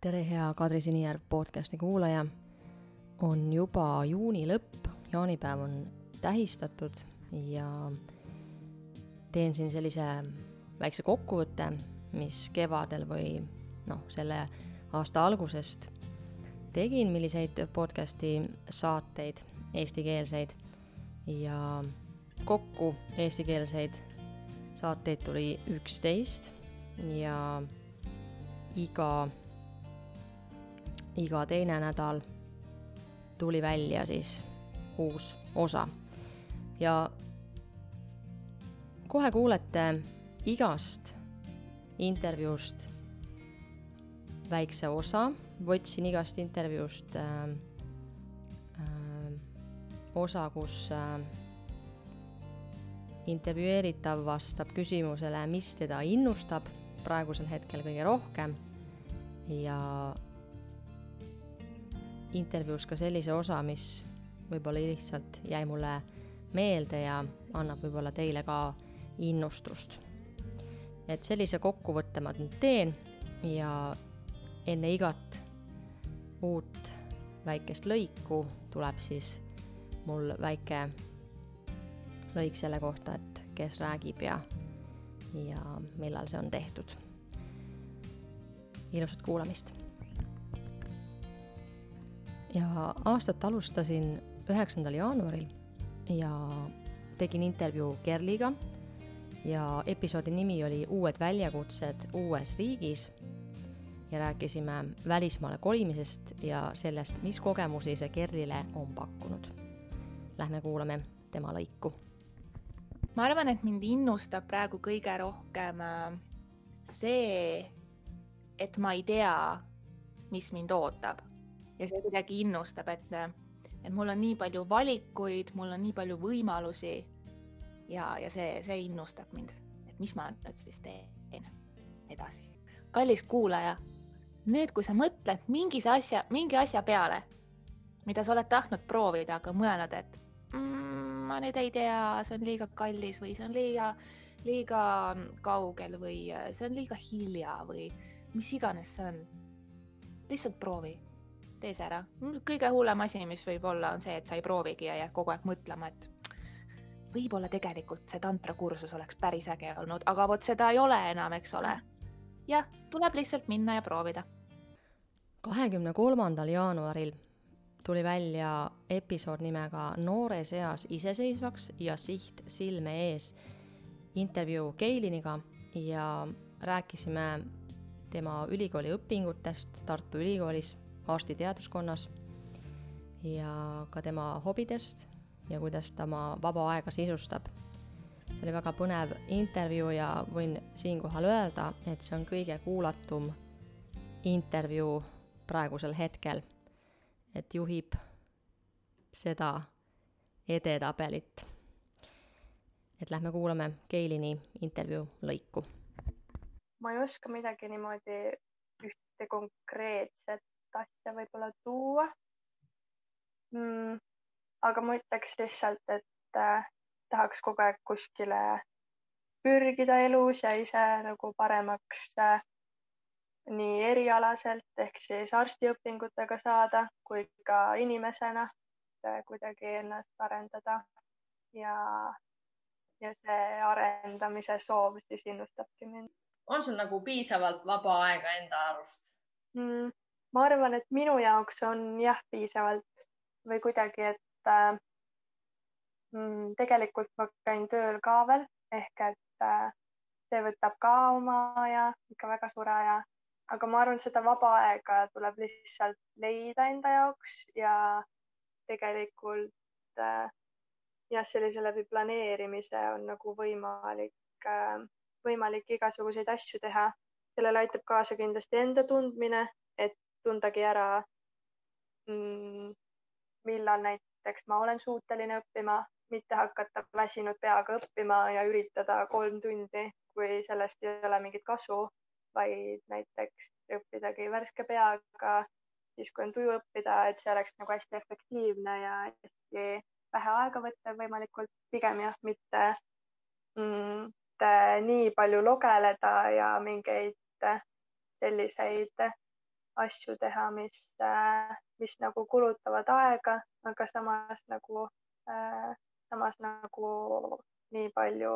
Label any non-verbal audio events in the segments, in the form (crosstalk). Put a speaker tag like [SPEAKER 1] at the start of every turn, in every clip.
[SPEAKER 1] tere, hea Kadri Sinijärv podcasti kuulaja. on juba juuni lõpp, jaanipäev on tähistatud ja teen siin sellise väikse kokkuvõtte, mis kevadel või noh, selle aasta algusest tegin, milliseid podcasti saateid, eestikeelseid ja kokku eestikeelseid saateid tuli üksteist ja iga iga teine nädal tuli välja siis uus osa. ja kohe kuulete igast intervjuust väikse osa, võtsin igast intervjuust äh, äh, osa, kus äh, intervjueeritav vastab küsimusele, mis teda innustab praegusel hetkel kõige rohkem ja intervjuus ka sellise osa, mis võib-olla lihtsalt jäi mulle meelde ja annab võib-olla teile ka innustust. et sellise kokkuvõtte ma nüüd teen ja enne igat uut väikest lõiku tuleb siis mul väike lõik selle kohta, et kes räägib ja, ja millal see on tehtud. ilusat kuulamist ja aastat alustasin üheksandal jaanuaril ja tegin intervjuu Kerliga ja episoodi nimi oli Uued väljakutsed uues riigis ja rääkisime välismaale kolimisest ja sellest, mis kogemusi see Kerlile on pakkunud. Lähme kuulame tema lõiku.
[SPEAKER 2] ma arvan, et mind innustab praegu kõige rohkem äh, see, et ma ei tea, mis mind ootab ja see kuidagi innustab, et, et mul on nii palju valikuid, mul on nii palju võimalusi. ja, ja see, see innustab mind, et mis ma nüüd siis teen edasi. kallis kuulaja, nüüd, kui sa mõtled mingis asja, mingi asja peale, mida sa oled tahtnud proovida, aga mõelnud, et mm, ma nüüd ei tea, see on liiga kallis või see on liiga, liiga kaugel või see on liiga hilja või mis iganes see on. lihtsalt proovi tee see ära. kõige hullem asi, mis võib olla, on see, et sa ei proovigi ja jääd kogu aeg mõtlema, et võib-olla tegelikult see tantrakursus oleks päris äge olnud, aga vot seda ei ole enam, eks ole. jah, tuleb lihtsalt minna ja proovida.
[SPEAKER 1] kahekümne kolmandal jaanuaril tuli välja episood nimega Noores eas iseseisvaks ja siht silme ees intervjuu Keiliniga ja rääkisime tema ülikooli õpingutest Tartu Ülikoolis arstiteaduskonnas ja ka tema hobidest ja kuidas ta oma vaba aega sisustab. see oli väga põnev intervjuu ja võin siinkohal öelda, et see on kõige kuulatum intervjuu praegusel hetkel. et juhib seda edetabelit. et lähme kuulame Keilini intervjuu lõiku.
[SPEAKER 3] ma ei oska midagi niimoodi ühte konkreetset asja võib-olla tuua mm,. aga ma ütleks lihtsalt, et äh, tahaks kogu aeg kuskile pürgida elus ja ise nagu paremaks äh, nii erialaselt ehk siis arstiõpingutega saada kui ka inimesena äh, kuidagi ennast arendada ja, ja see arendamise soov siis innustabki mind.
[SPEAKER 4] on sul nagu piisavalt vaba aega enda arust
[SPEAKER 3] mm,? Ma arvan, et minu jaoks on jah, piisavalt või kuidagi, et äh, mm, tegelikult ma käin tööl ka veel ehk et äh, see võtab ka oma aja, ikka väga suure aja, aga ma arvan, seda vaba aega tuleb lihtsalt leida enda jaoks ja tegelikult äh, jah, sellise läbi planeerimise on nagu võimalik äh,, võimalik igasuguseid asju teha. sellele aitab kaasa kindlasti enda tundmine, et tundagi ära, mm, millal näiteks ma olen suuteline õppima, mitte hakata väsinud peaga õppima ja üritada kolm tundi, kui sellest ei ole mingit kasu, vaid näiteks õppidagi värske peaga, siis kui on tuju õppida, et see oleks nagu hästi efektiivne ja hästi vähe aega võtta võimalikult, pigem jah, mitte mm, nii palju logeleda ja mingeid selliseid asju teha, mis, mis nagu kulutavad aega, aga samas nagu, samas nagu nii palju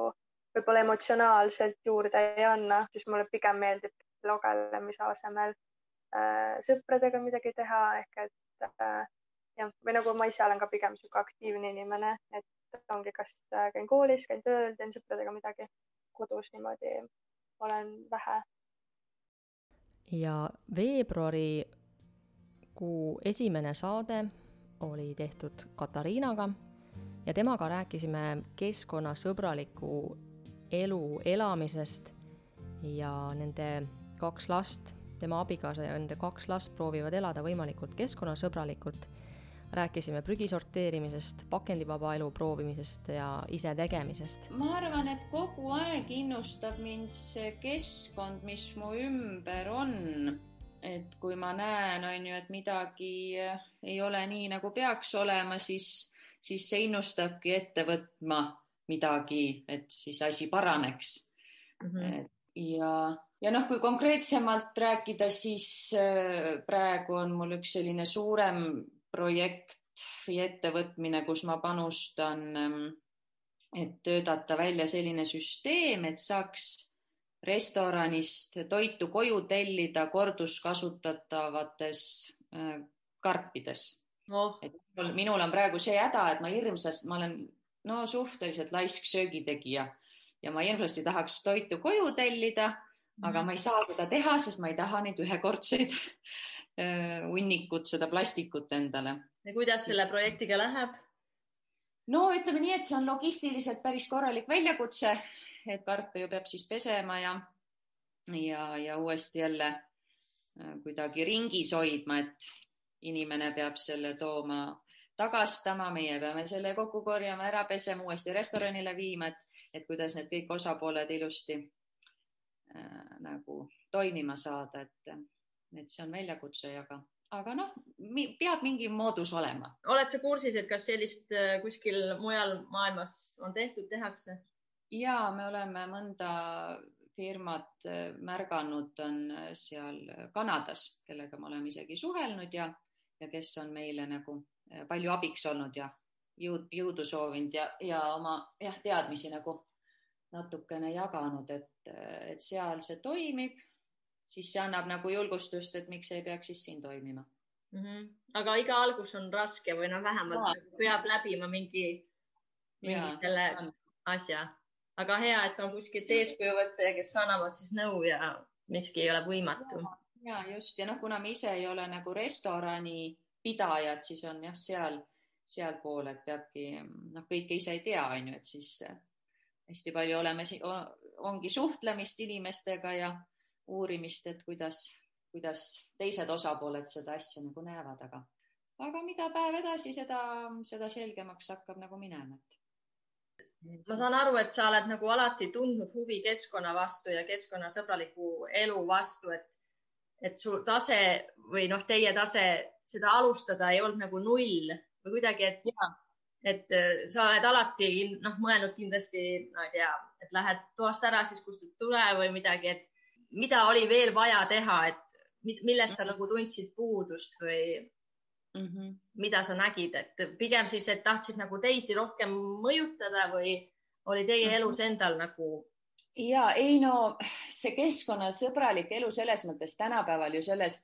[SPEAKER 3] võib-olla emotsionaalselt juurde ei anna, siis mulle pigem meeldib lugelemise asemel äh, sõpradega midagi teha ehk et äh, jah, või nagu ma ise olen ka pigem niisugune aktiivne inimene, et ongi, kas äh, käin koolis, käin tööl, teen sõpradega midagi, kodus niimoodi olen vähe.
[SPEAKER 1] Ja veebruari kuu esimene saade oli tehtud Katariinaga ja temaga rääkisime keskkonnasõbraliku elu elamisest ja nende kaks last, tema abikaasa ja nende kaks last proovivad elada võimalikult keskkonnasõbralikult. Rääkisime prügi sorteerimisest, pakendivaba elu proovimisest ja isetegemisest.
[SPEAKER 4] ma arvan, et kogu aeg innustab mind see keskkond, mis mu ümber on. et kui ma näen, on ju, et midagi ei ole nii, nagu peaks olema, siis, siis see innustabki ette võtma midagi, et siis asi paraneks mm. -hmm. ja, ja noh, kui konkreetsemalt rääkida, siis äh, praegu on mul üks selline suurem projekt või ettevõtmine, kus ma panustan, ähm, et töötada välja selline süsteem, et saaks restoranist toitu koju tellida korduskasutatavates äh, karpides oh.. et minul on praegu see häda, et ma hirmsasti, ma olen no suhteliselt laisk söögitegija ja ma hirmsasti tahaks toitu koju tellida, aga mhm. ma ei saa seda teha, sest ma ei taha neid ühekordseid (laughs) hunnikut seda plastikut endale.
[SPEAKER 5] ja kuidas selle projektiga läheb?
[SPEAKER 4] no ütleme nii, et see on logistiliselt päris korralik väljakutse, et karpe ju peab siis pesema ja, ja, ja uuesti jälle kuidagi ringis hoidma, et inimene peab selle tooma tagastama, meie peame selle kokku korjama, ära pesema, uuesti restoranile viima, et, et kuidas need kõik osapooled ilusti äh, nagu toimima saada, et, et see on väljakutse, aga, aga noh, peab mingi moodus olema.
[SPEAKER 5] oled sa kursis, et kas sellist äh, kuskil mujal maailmas on tehtud, tehakse?
[SPEAKER 4] ja me oleme mõnda firmat äh, märganud, on äh, seal Kanadas, kellega me oleme isegi suhelnud ja, ja kes on meile nagu palju abiks olnud ja jõud, jõudu soovinud ja, ja oma jah, teadmisi nagu natukene jaganud, et, et seal see toimib, siis see annab nagu julgustust, et miks ei peaks siis siin toimima
[SPEAKER 5] mm. -hmm. aga iga algus on raske või noh, vähemalt ja. Peab läbima mingi, mingi selle asja, aga hea, et on kuskilt eeskuju võtta ja kes annavad siis nõu ja miski ei ole võimatu.
[SPEAKER 4] ja just ja noh, kuna me ise ei ole nagu restorani pidajad, siis on jah, seal, sealpool, et peabki noh, kõike ise ei tea, on ju, et siis hästi palju oleme, ongi suhtlemist inimestega ja uurimist, et kuidas, kuidas teised osapooled seda asja nagu näevad, aga, aga mida päev edasi, seda, seda selgemaks hakkab nagu minema, et.
[SPEAKER 5] Ma saan aru, et sa oled nagu alati tundnud huvi keskkonna vastu ja keskkonnasõbraliku elu vastu, et, et su tase või noh, teie tase seda alustada ei olnud nagu null või kuidagi, et, et äh, sa oled alati noh, mõelnud kindlasti, ma ei tea, et lähed toast ära, siis kustutad tule või midagi, et mida oli veel vaja teha, et millest sa nagu tundsid puudust või mm -hmm. mida sa nägid, et pigem siis, et tahtsid nagu teisi rohkem mõjutada või oli teie mm -hmm. elus endal nagu
[SPEAKER 4] ja ei no see keskkonnasõbralik elu selles mõttes tänapäeval ju selles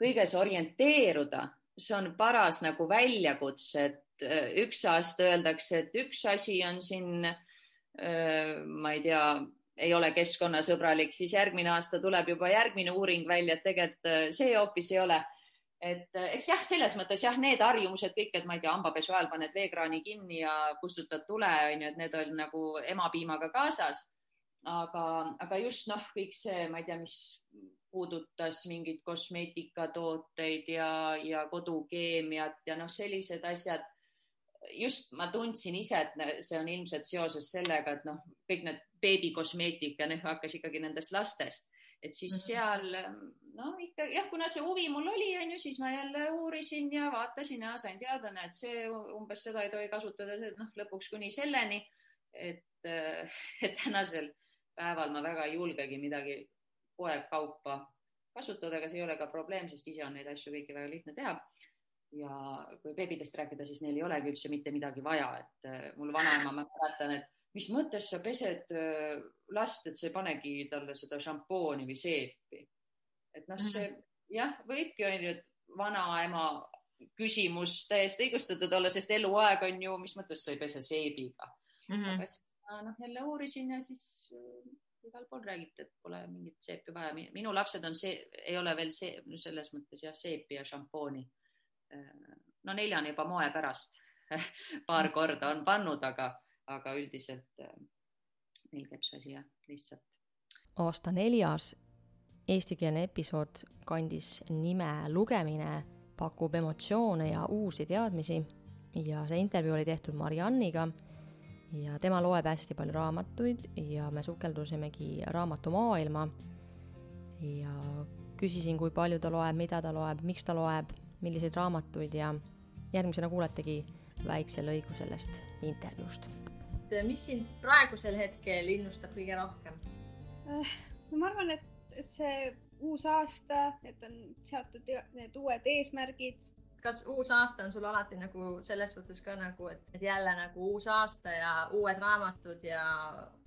[SPEAKER 4] kõiges orienteeruda, see on paras nagu väljakutse, et äh, üks aasta öeldakse, et üks asi on siin, äh, ma ei tea, ei ole keskkonnasõbralik, siis järgmine aasta tuleb juba järgmine uuring välja, et tegelikult äh, see hoopis ei ole. et eks jah, selles mõttes jah, need harjumused kõik, et ma ei tea, hambapesu ajal paned veekraani kinni ja kustutad tule, on ju, et need on nagu emapiimaga kaasas. aga, aga just noh, kõik see, ma ei tea, mis puudutas mingeid kosmeetikatooteid ja, ja kodukeemiat ja noh, sellised asjad. just ma tundsin ise, et see on ilmselt seoses sellega, et noh, kõik need beebikosmeetika, noh, hakkas ikkagi nendest lastest, et siis mhm. seal no ikka jah, kuna see huvi mul oli, onju, siis ma jälle uurisin ja vaatasin ja sain teada, et see umbes seda ei tohi kasutada, noh, lõpuks kuni selleni, et, (laughs) et tänasel päeval ma väga ei julgegi midagi poekaupa kasutada, aga see ei ole ka probleem, sest ise on neid asju kõiki väga lihtne teha. ja kui beebidest rääkida, siis neil ei olegi üldse mitte midagi vaja, et äh, mul vanaema, ma mäletan, et mis mõttes sa pesed äh, last, et sa ei panegi talle seda šampooni või seepi. et noh, see mhm. jah, võibki onju, et vanaema küsimus täiesti õigustatud olla, sest eluaeg on ju, mis mõttes sa ei pese seebiga mm. -hmm. aga siis noh, jälle uurisin ja siis äh, igal pool räägiti, et pole mingit seepi vaja. minu lapsed on see, ei ole veel see, selles mõttes jah, seepi ja šampooni. Äh, no on juba moe pärast (laughs) paar mhm. korda on pannud, aga, aga üldiselt äh, neil käib see asi jah, lihtsalt.
[SPEAKER 1] aasta neljas eestikeelne episood kandis nime Lugemine pakub emotsioone ja uusi teadmisi ja see intervjuu oli tehtud Marianniga ja tema loeb hästi palju raamatuid ja me sukeldusimegi raamatumaailma ja küsisin, kui palju ta loeb, mida ta loeb, miks ta loeb, milliseid raamatuid ja järgmisena kuuletegi väikse lõigu sellest intervjuust.
[SPEAKER 5] Mis sind praegusel hetkel innustab kõige rohkem?
[SPEAKER 6] Äh, ma arvan, et, et see uus aasta, et on seatud need uued eesmärgid.
[SPEAKER 5] kas uus aasta on sul alati nagu selles suhtes ka nagu, et jälle nagu uus aasta ja uued raamatud ja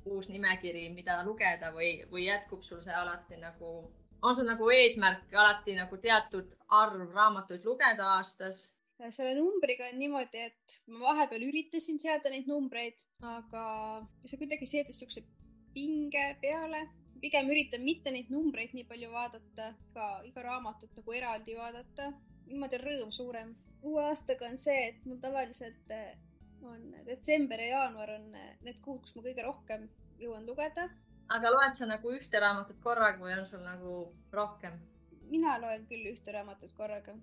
[SPEAKER 5] uus nimekiri, mida lugeda või, või jätkub sul see alati nagu, on sul nagu eesmärk alati nagu teatud arv raamatuid lugeda aastas?
[SPEAKER 6] Selle numbriga on niimoodi, et ma vahepeal üritasin seada neid numbreid, aga see kuidagi seadis siukse pinge peale pigem üritan mitte neid numbreid nii palju vaadata, ka iga raamatut nagu eraldi vaadata. niimoodi on rõõm suurem. uue aastaga on see, et mul tavaliselt eh, on detsember ja jaanuar on eh, need kuud, kus ma kõige rohkem jõuan lugeda.
[SPEAKER 5] aga loed sa nagu ühte raamatut korraga või on sul nagu rohkem?
[SPEAKER 6] mina loen küll ühte raamatut korraga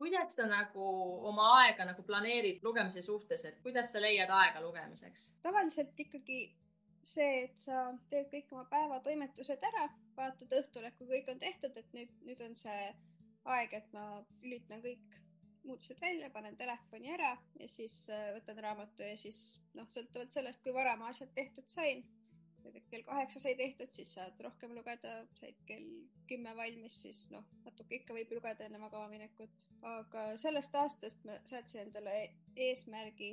[SPEAKER 5] kuidas sa nagu oma aega nagu planeerid lugemise suhtes, et kuidas sa leiad aega lugemiseks?
[SPEAKER 6] tavaliselt ikkagi see, et sa teed kõik oma päevatoimetused ära, vaatad õhtul, et kui kõik on tehtud, et nüüd, nüüd on see aeg, et ma lülitan kõik muutused välja, panen telefoni ära ja siis äh, võtan raamatu ja siis noh, sõltuvalt sellest, kui vara ma asjad tehtud sain. Kell kaheksa sai tehtud, siis saad rohkem lugeda, said kell kümme valmis, siis noh, natuke ikka võib lugeda enne magama minekut. aga sellest aastast ma seadsin endale eesmärgi,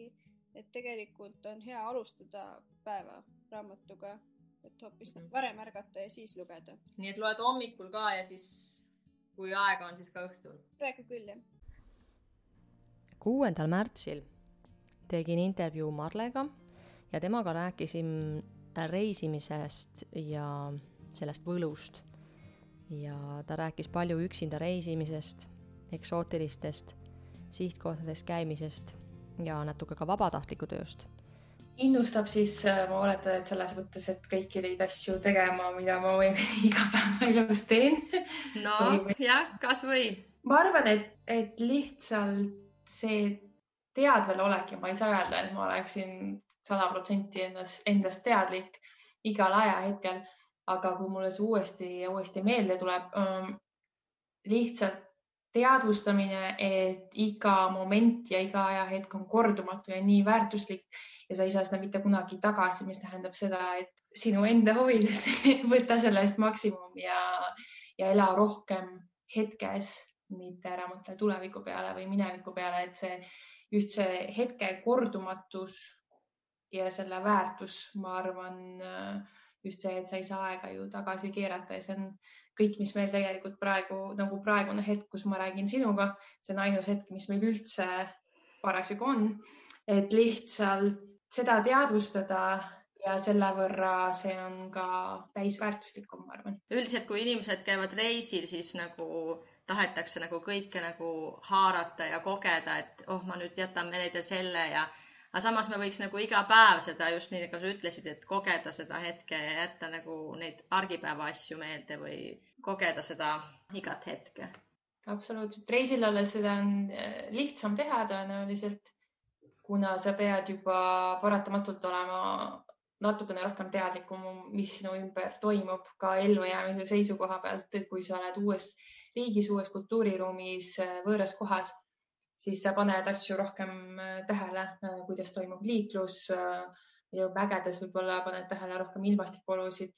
[SPEAKER 6] et tegelikult on hea alustada päeva raamatuga, et hoopis mm -hmm. varem ärgata ja siis lugeda.
[SPEAKER 5] nii et loed hommikul ka ja siis, kui aega on, siis ka õhtul?
[SPEAKER 6] praegu küll, jah.
[SPEAKER 1] kuuendal märtsil tegin intervjuu Marlega ja temaga rääkisin reisimisest ja sellest võlust. ja ta rääkis palju üksinda reisimisest, eksootilistest sihtkohtades käimisest ja natuke ka vabatahtliku tööst
[SPEAKER 7] innustab siis, äh, ma oletan, et selles mõttes, et kõiki neid asju tegema, mida ma (laughs) igapäevaelus teen.
[SPEAKER 5] no jah, kasvõi.
[SPEAKER 7] ma arvan, et, et lihtsalt see teadvelolek ja ma ei saa öelda, et ma oleksin sada protsenti endast, endast teadlik igal ajahetkel, aga kui mulle see uuesti ja uuesti meelde tuleb ähm,, lihtsalt teadvustamine, et iga moment ja iga ajahetk on kordumatu ja nii väärtuslik ja sa ei saa seda mitte kunagi tagasi, mis tähendab seda, et sinu enda huvides (laughs) võta sellest maksimum ja, ja ela rohkem hetkes, mitte ära mõtle tuleviku peale või mineviku peale, et see just see hetke kordumatus ja selle väärtus, ma arvan, just see, et sa ei saa aega ju tagasi keerata ja see on kõik, mis meil tegelikult praegu nagu praegune hetk, kus ma räägin sinuga, see on ainus hetk, mis meil üldse parasjagu on, et lihtsalt seda teadvustada ja selle võrra see on ka täisväärtuslikum, ma arvan.
[SPEAKER 5] üldiselt, kui inimesed käivad reisil, siis nagu tahetakse nagu kõike nagu haarata ja kogeda, et oh, ma nüüd jätan meelde selle ja aga samas me võiks nagu iga päev seda just nii, nagu sa ütlesid, et kogeda seda hetke ja jätta nagu neid argipäeva asju meelde või kogeda seda igat hetke.
[SPEAKER 7] absoluutselt, reisil olles seda on eh, lihtsam teha tõenäoliselt kuna sa pead juba paratamatult olema natukene rohkem teadlikum, mis sinu ümber toimub ka ellujäämise seisukoha pealt, kui sa oled uues riigis, uues kultuuriruumis, võõras kohas, siis sa paned asju rohkem äh, tähele, äh, kuidas toimub liiklus. Äh, ja mägedes võib-olla paned tähele rohkem ilmastikuolusid,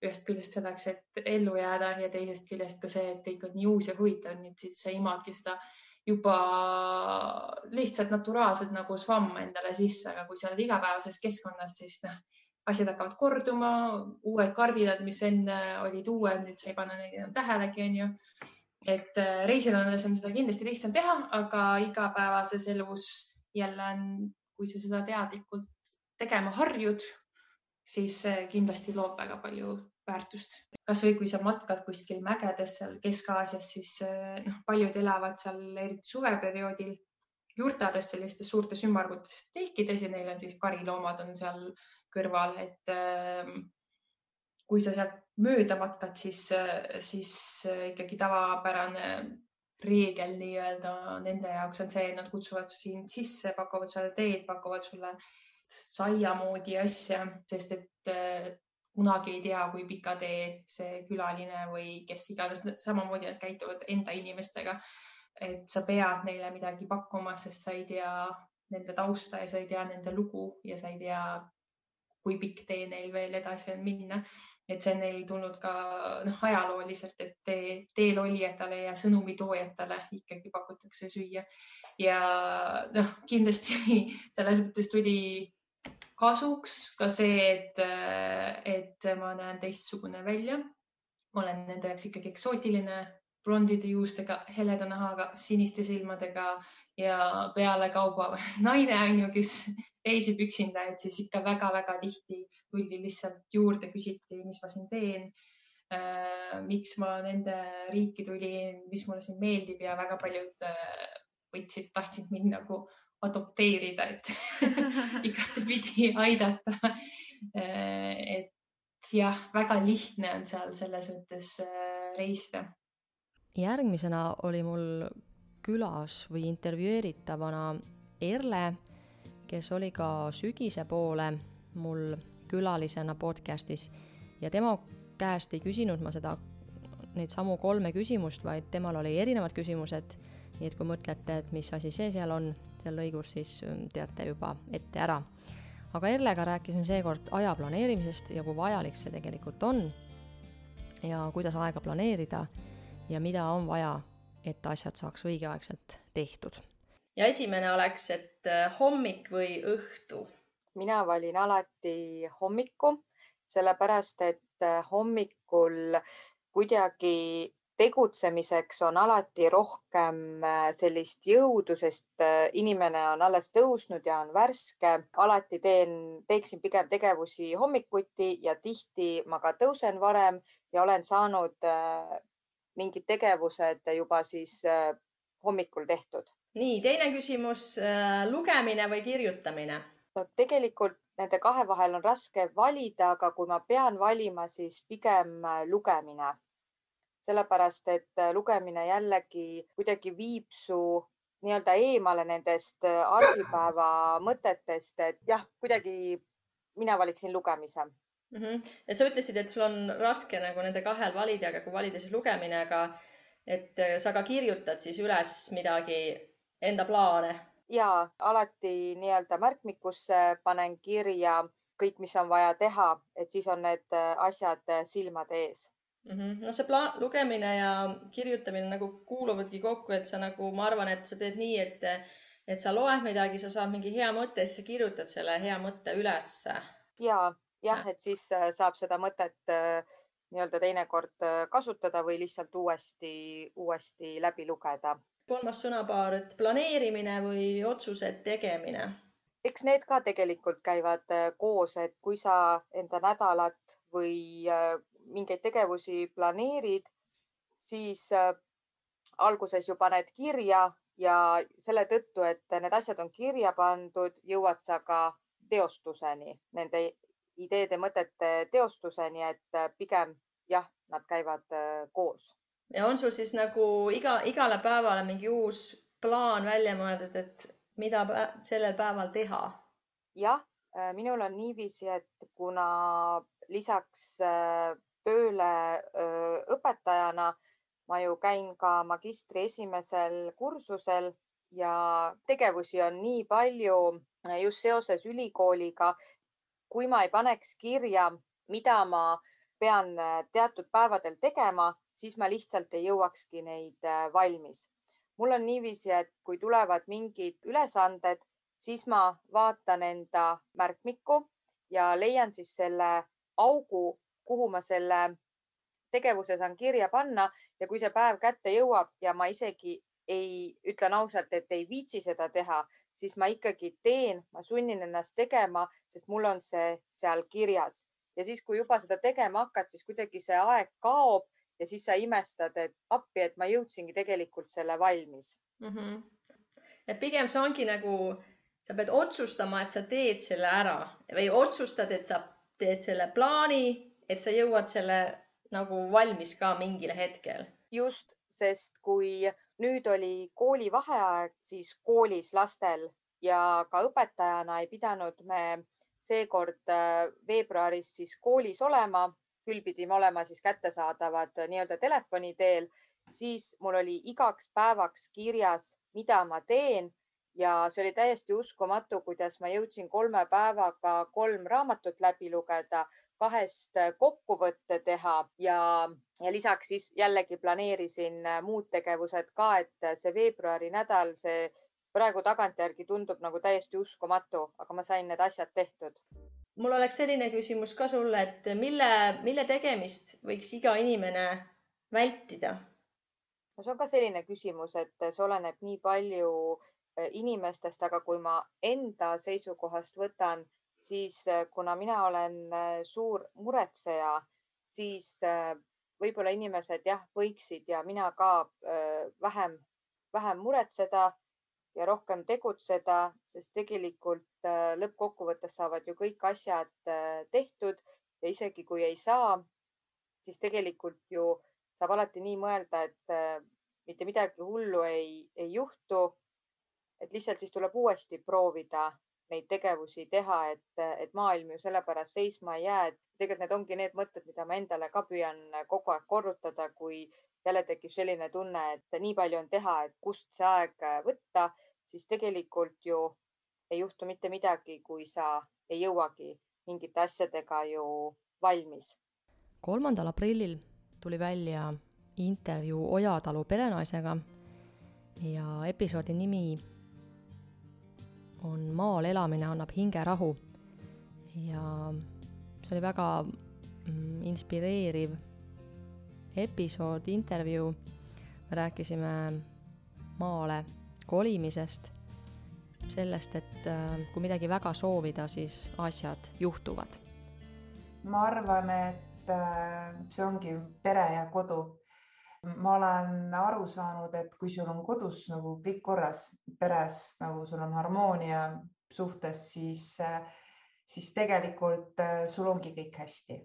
[SPEAKER 7] ühest küljest selleks, et ellu jääda ja teisest küljest ka see, et kõik on nii uus ja huvitav, nii et siis sa imadki seda juba lihtsalt naturaalselt nagu svamm endale sisse, aga kui sa oled igapäevases keskkonnas, siis noh, asjad hakkavad korduma, uued kardinad, mis enne olid uued, nüüd sa ei pane neid enam tähelegi, onju. Et äh, reisil olles on seda kindlasti lihtsam teha, aga igapäevases elus jälle on, kui sa seda teadlikult tegema harjud, siis see kindlasti loob väga palju väärtust. kasvõi kui sa matkad kuskil mägedes seal Kesk-Aasias, siis eh, noh, paljud elavad seal eriti suveperioodil jurtades, sellistes suurtes ümmargutes telkides ja neil on siis kariloomad on seal kõrval, et äh, kui sa sealt mööda matkad, siis, siis ikkagi tavapärane reegel nii-öelda nende jaoks on see, et nad kutsuvad sind sisse, pakuvad sulle teed, pakuvad sulle saia moodi asja, sest et äh, kunagi ei tea, kui pika tee see külaline või kes iganes, samamoodi nad käituvad enda inimestega. et sa pead neile midagi pakkuma, sest sa ei tea nende tausta ja sa ei tea nende lugu ja sa ei tea, kui pikk tee neil veel edasi on minna. et see on neil tulnud ka noh, ajalooliselt, et tee, teel olijatele ja sõnumi toojatele ikkagi pakutakse süüa. ja noh, kindlasti (laughs) selles mõttes tuli kasuks ka see, et, et ma näen teistsugune välja. olen nende jaoks ikkagi eksootiline, blondide juustega, heleda nahaga, siniste silmadega ja pealekauba (laughs) naine on ju, kes reisib üksinda, et siis ikka väga-väga tihti tuldi lihtsalt juurde, küsiti, mis ma siin teen äh,. miks ma nende riiki tulin, mis mulle siin meeldib ja väga paljud äh, võtsid, tahtsid mind nagu adopteerida, et (laughs) igatepidi aidata. et jah, väga lihtne on seal selles mõttes äh, reisida.
[SPEAKER 1] järgmisena oli mul külas või intervjueeritavana Erle, kes oli ka sügise poole mul külalisena podcastis ja tema käest ei küsinud ma seda, neid samu kolme küsimust, vaid temal oli erinevad küsimused. nii et kui mõtlete, et mis asi see seal on, seal lõigus, siis ähm, teate juba ette ära. aga Erlega rääkisime seekord aja planeerimisest ja kui vajalik see tegelikult on ja kuidas aega planeerida ja mida on vaja, et asjad saaks õigeaegselt tehtud.
[SPEAKER 5] Ja esimene oleks, et äh, hommik või õhtu?
[SPEAKER 8] mina valin alati hommiku, sellepärast et äh, hommikul kuidagi tegutsemiseks on alati rohkem äh, sellist jõudu, sest inimene on alles tõusnud ja on värske. alati teen, teeksin pigem tegevusi hommikuti ja tihti ma ka tõusen varem ja olen saanud mingid tegevused juba siis hommikul tehtud.
[SPEAKER 5] Nii, teine küsimus, lugemine või kirjutamine?
[SPEAKER 8] no tegelikult nende kahe vahel on raske valida, aga kui ma pean valima, siis pigem lugemine sellepärast et äh, lugemine jällegi kuidagi viib su nii-öelda eemale nendest äh, argipäeva mõtetest, et jah, kuidagi mina valiksin lugemise
[SPEAKER 5] mm. -hmm. et sa ütlesid, et sul on raske nagu nende kahel valida, aga kui valida, siis lugemine, aga et äh, sa ka kirjutad siis üles midagi, enda plaane?
[SPEAKER 8] ja alati nii-öelda märkmikusse panen kirja kõik, mis on vaja teha, et siis on need asjad silmade ees
[SPEAKER 5] mm. -hmm. no see plaan, lugemine ja kirjutamine nagu kuuluvadki kokku, et sa nagu, ma arvan, et sa teed nii, et, et sa loed midagi, sa saad mingi hea mõtte, siis sa kirjutad selle hea mõtte ülesse.
[SPEAKER 8] ja, jah, et siis äh, saab seda mõtet äh, nii-öelda teinekord äh, kasutada või lihtsalt uuesti, uuesti läbi lugeda.
[SPEAKER 5] Kolmas sõnapaar, et planeerimine või otsuse tegemine
[SPEAKER 8] eks need ka tegelikult käivad koos, et kui sa enda nädalat või mingeid tegevusi planeerid, siis äh, alguses ju paned kirja ja selle tõttu, et need asjad on kirja pandud, jõuad sa ka teostuseni, nende ideede, mõtete teostuseni, et äh, pigem jah, nad käivad äh, koos.
[SPEAKER 5] Ja on sul siis nagu iga, igale päevale mingi uus plaan välja mõeldud, et mida sellel päeval teha?
[SPEAKER 8] jah, minul on niiviisi, et kuna lisaks tööle õpetajana ma ju käin ka magistri esimesel kursusel ja tegevusi on nii palju just seoses ülikooliga. kui ma ei paneks kirja, mida ma pean teatud päevadel tegema, siis ma lihtsalt ei jõuakski neid valmis. mul on niiviisi, et kui tulevad mingid ülesanded, siis ma vaatan enda märkmikku ja leian siis selle augu, kuhu ma selle tegevuse saan kirja panna ja kui see päev kätte jõuab ja ma isegi ei, ütlen ausalt, et ei viitsi seda teha, siis ma ikkagi teen, ma sunnin ennast tegema, sest mul on see seal kirjas ja siis, kui juba seda tegema hakkad, siis kuidagi see aeg kaob ja siis sa imestad, et appi, et ma jõudsingi tegelikult selle valmis
[SPEAKER 5] mm. -hmm. et pigem see ongi nagu, sa pead otsustama, et sa teed selle ära või otsustad, et sa teed selle plaani, et sa jõuad selle nagu valmis ka mingil hetkel.
[SPEAKER 8] just, sest kui nüüd oli koolivaheaeg, siis koolis lastel ja ka õpetajana ei pidanud me seekord äh, veebruaris siis koolis olema, küll pidime olema siis kättesaadavad nii-öelda telefoni teel, siis mul oli igaks päevaks kirjas, mida ma teen ja see oli täiesti uskumatu, kuidas ma jõudsin kolme päevaga kolm raamatut läbi lugeda, kahest kokkuvõtte teha ja, ja lisaks siis jällegi planeerisin muud tegevused ka, et see veebruari nädal, see praegu tagantjärgi tundub nagu täiesti uskumatu, aga ma sain need asjad tehtud.
[SPEAKER 5] Mul oleks selline küsimus ka sulle, et mille, mille tegemist võiks iga inimene vältida?
[SPEAKER 8] no see on ka selline küsimus, et see oleneb nii palju eh, inimestest, aga kui ma enda seisukohast võtan, siis äh, kuna mina olen äh, suur muretseja, siis võib-olla inimesed jah, võiksid ja mina ka vähem, vähem muretseda ja rohkem tegutseda, sest tegelikult lõppkokkuvõttes saavad ju kõik asjad tehtud ja isegi kui ei saa, siis tegelikult ju saab alati nii mõelda, et mitte midagi hullu ei, ei juhtu. et lihtsalt siis tuleb uuesti proovida neid tegevusi teha, et, et maailm ju sellepärast seisma ei jää, et tegelikult need ongi need mõtted, mida ma endale ka püüan kogu aeg korrutada, kui jälle tekib selline tunne, et nii palju on teha, et kust see aeg võtta, siis tegelikult ju ei juhtu mitte midagi, kui sa ei jõuagi mingite asjadega ju valmis.
[SPEAKER 1] kolmandal aprillil tuli välja intervjuu Ojatalu perenaisega ja episoodi nimi on Maal elamine annab hingerahu. ja see oli väga mm, inspireeriv episood, intervjuu. me rääkisime maale kolimisest, sellest, et äh, kui midagi väga soovida, siis asjad juhtuvad.
[SPEAKER 9] ma arvan, et äh, see ongi pere ja kodu ma olen aru saanud, et kui sul on kodus nagu kõik korras, peres nagu sul on harmoonia suhtes, siis, siis tegelikult äh, sul ongi kõik hästi.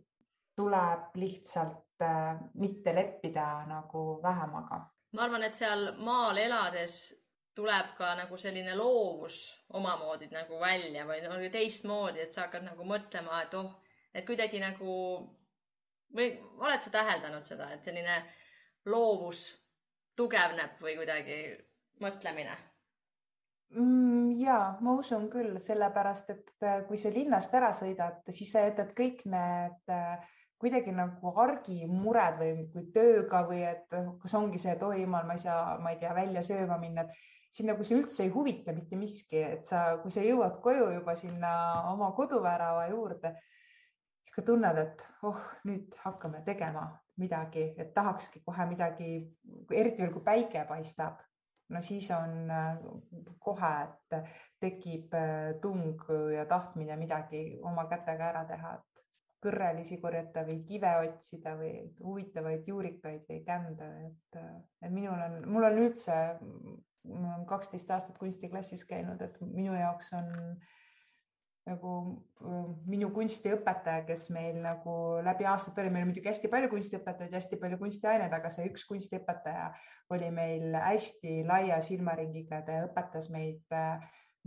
[SPEAKER 9] tuleb lihtsalt äh, mitte leppida nagu vähemaga.
[SPEAKER 5] ma arvan, et seal maal elades tuleb ka nagu selline loovus omamoodi nagu välja või no teistmoodi, et sa hakkad nagu mõtlema, et oh, et kuidagi nagu või oled sa täheldanud seda, et selline loovus tugevneb või kuidagi mõtlemine
[SPEAKER 9] mm,? ja ma usun küll, sellepärast et äh, kui sa linnast ära sõidad, siis sa jätad kõik need äh, kuidagi nagu argimured või kui tööga või et äh, kas ongi see, et oi jumal, ma ei saa, ma ei tea, välja sööma minna, et sind nagu see üldse ei huvita mitte miski, et sa, kui sa jõuad koju juba sinna oma koduvärava juurde, siis ka tunned, et oh, nüüd hakkame tegema midagi, et tahakski kohe midagi, eriti veel kui päike paistab, no siis on äh, kohe, et tekib äh, tung ja tahtmine midagi oma kätega ära teha, et kõrrelisi korjata või kive otsida või huvitavaid juurikaid või kände, et, äh, et minul on, mul on üldse, ma olen kaksteist aastat kunstiklassis käinud, et minu jaoks on äh, nagu minu kunstiõpetaja, kes meil nagu läbi aastate oli, meil on muidugi hästi palju kunstiõpetajaid, hästi palju kunstiaineid, aga see üks kunstiõpetaja oli meil hästi laia silmaringiga, ta õpetas meid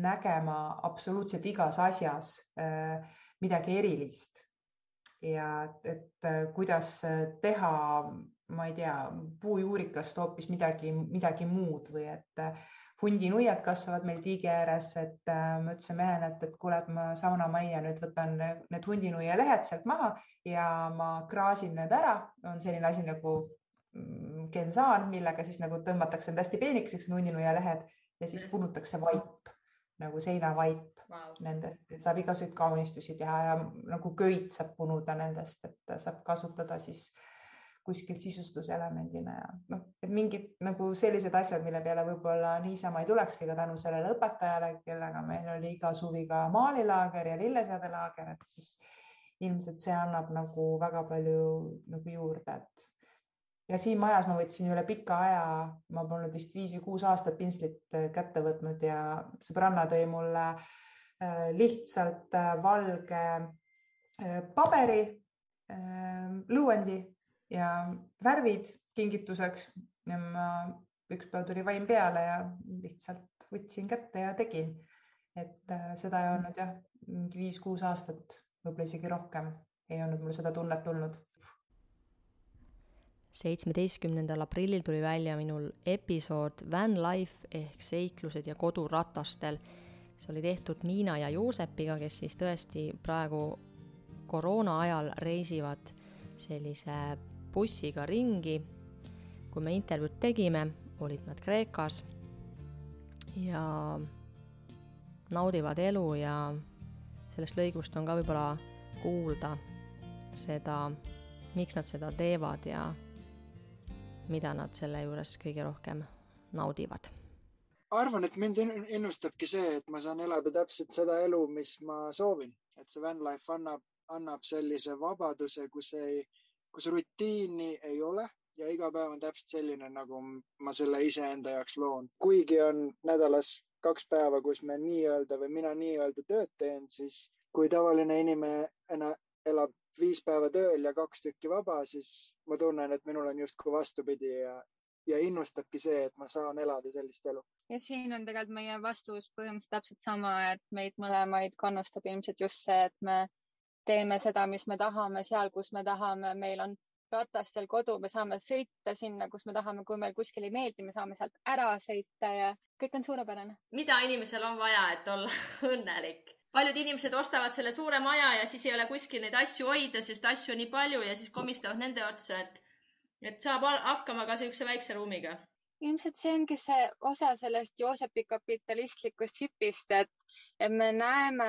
[SPEAKER 9] nägema absoluutselt igas asjas midagi erilist. ja et kuidas teha, ma ei tea, puujuurikast hoopis midagi, midagi muud või et hundinuiad kasvavad meil tiigi ääres, et äh, ma ütlesin mehele, et, et kuule, et ma saunamajja nüüd võtan need hundinuia lehed sealt maha ja ma kraasin need ära. on selline asi nagu mm, gensaan, millega siis nagu tõmmatakse need hästi peenikeseks, hundinuia lehed ja siis punutakse vaip nagu seinavaip wow. nendest, saab igasuguseid kaunistusi teha ja nagu köit saab punuda nendest, et saab kasutada siis äh, kuskil sisustuselemendina ja noh, et mingid nagu sellised asjad, mille peale võib-olla niisama ei tulekski ka tänu sellele õpetajale, kellega meil oli iga suvi ka maalilaager ja lilleseadelaager, et siis ilmselt see annab nagu väga palju nagu juurde, et ja siin majas ma võtsin üle pika aja, ma polnud vist viis või kuus aastat pintslit kätte võtnud ja sõbranna tõi mulle äh, lihtsalt äh, valge äh, paberi lõuendi ja värvid kingituseks üks päev tuli vaim peale ja lihtsalt võtsin kätte ja tegin. et äh, seda ei olnud jah, mingi viis-kuus aastat, võib-olla isegi rohkem ei olnud mul seda tunnet tulnud.
[SPEAKER 1] seitsmeteistkümnendal aprillil tuli välja minul episood Van Life ehk seiklused ja koduratastel. see oli tehtud Miina ja Joosepiga, kes siis tõesti praegu koroona ajal reisivad sellise bussiga ringi. kui me intervjuud tegime, olid nad Kreekas ja naudivad elu ja sellest lõigust on ka võib-olla kuulda seda, miks nad seda teevad ja mida nad selle juures kõige rohkem naudivad
[SPEAKER 10] arvan, et mind ennustabki see, et ma saan elada täpselt seda elu, mis ma soovin, et see van life annab, annab sellise vabaduse, kus ei, kus rutiini ei ole ja iga päev on täpselt selline, nagu ma selle iseenda jaoks loon. kuigi on nädalas kaks päeva, kus me nii-öelda või mina nii-öelda tööd teen, siis kui tavaline inimene elab viis päeva tööl ja kaks tükki vaba, siis ma tunnen, et minul on justkui vastupidi ja, ja innustabki see, et ma saan elada sellist elu.
[SPEAKER 11] ja siin on tegelikult meie vastus põhimõtteliselt täpselt sama, et meid mõlemaid kannustab ilmselt just see, et me teeme seda, mis me tahame seal, kus me tahame, meil on ratastel kodu, me saame sõita sinna, kus me tahame, kui meil kuskil ei meeldi, me saame sealt ära sõita ja kõik on suurepärane.
[SPEAKER 5] mida inimesel on vaja, et olla (laughs) õnnelik? paljud inimesed ostavad selle suure maja ja siis ei ole kuskil neid asju hoida, sest asju on nii palju ja siis komistavad nende otsa, et, et saab hakkama ka niisuguse väikse ruumiga
[SPEAKER 11] ilmselt see ongi see osa sellest Joosepi kapitalistlikust hüpist, et, et me näeme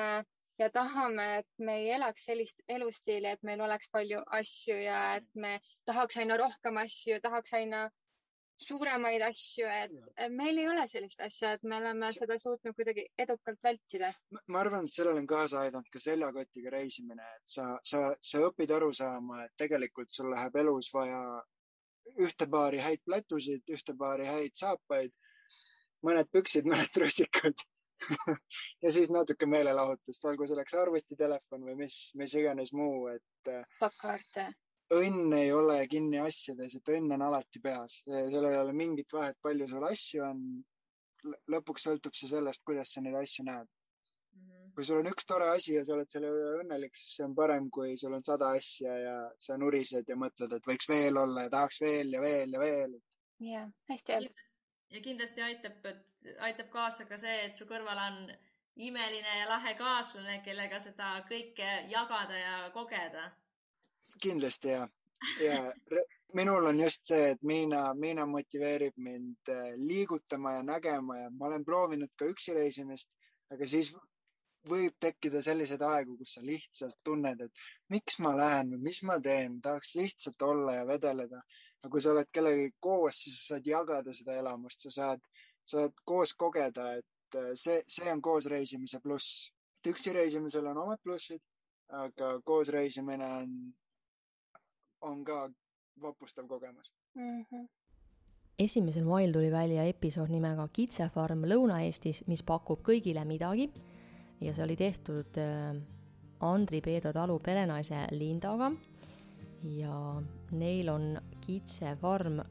[SPEAKER 11] ja tahame, et me ei elaks sellist elustiili, et meil oleks palju asju ja et me tahaks aina rohkem asju, tahaks aina suuremaid asju, et meil ei ole sellist asja, et me oleme seda suutnud kuidagi edukalt vältida.
[SPEAKER 10] ma arvan, et sellele on kaasa aidanud ka seljakotiga reisimine, et sa, sa, sa õpid aru saama, et tegelikult sul läheb elus vaja ühte paari häid plätusid, ühte paari häid saapaid, mõned püksid, mõned trussikud (laughs) ja siis natuke meelelahutust, olgu selleks arvutitelefon või mis, mis iganes muu, et.
[SPEAKER 11] pakkkaarte.
[SPEAKER 10] õnn ei ole kinni asjades, et õnn on alati peas, sellel ei ole mingit vahet, palju sul asju on. lõpuks sõltub see sellest, kuidas sa neid asju näed mm. -hmm. kui sul on üks tore asi ja sa oled selle üle õnnelik, siis see on parem, kui sul on sada asja ja sa nurised ja mõtled, et võiks veel olla ja tahaks veel ja veel ja veel.
[SPEAKER 11] jah, hästi öeldud
[SPEAKER 5] ja kindlasti aitab, aitab kaasa ka see, et su kõrval on imeline ja lahe kaaslane, kellega seda kõike jagada ja kogeda.
[SPEAKER 10] kindlasti ja, ja minul on just see, et Miina, Miina motiveerib mind äh, liigutama ja nägema ja ma olen proovinud ka üksi reisimist, aga siis võib tekkida selliseid aegu, kus sa lihtsalt tunned, et miks ma lähen või mis ma teen, tahaks lihtsalt olla ja vedeleda. aga kui sa oled kellegagi koos, siis sa saad jagada seda elamust, sa saad, saad koos kogeda, et äh, see, see on koos reisimise pluss. et üksi reisimisel on omad plussid, aga koos reisimine on, on ka vapustav kogemus mm. -hmm
[SPEAKER 1] esimesel mail tuli välja episood nimega Kitsefarm Lõuna-Eestis, mis pakub kõigile midagi ja see oli tehtud äh, Andri Peedo talu perenaise Lindaga. Ja neil on kitsefarm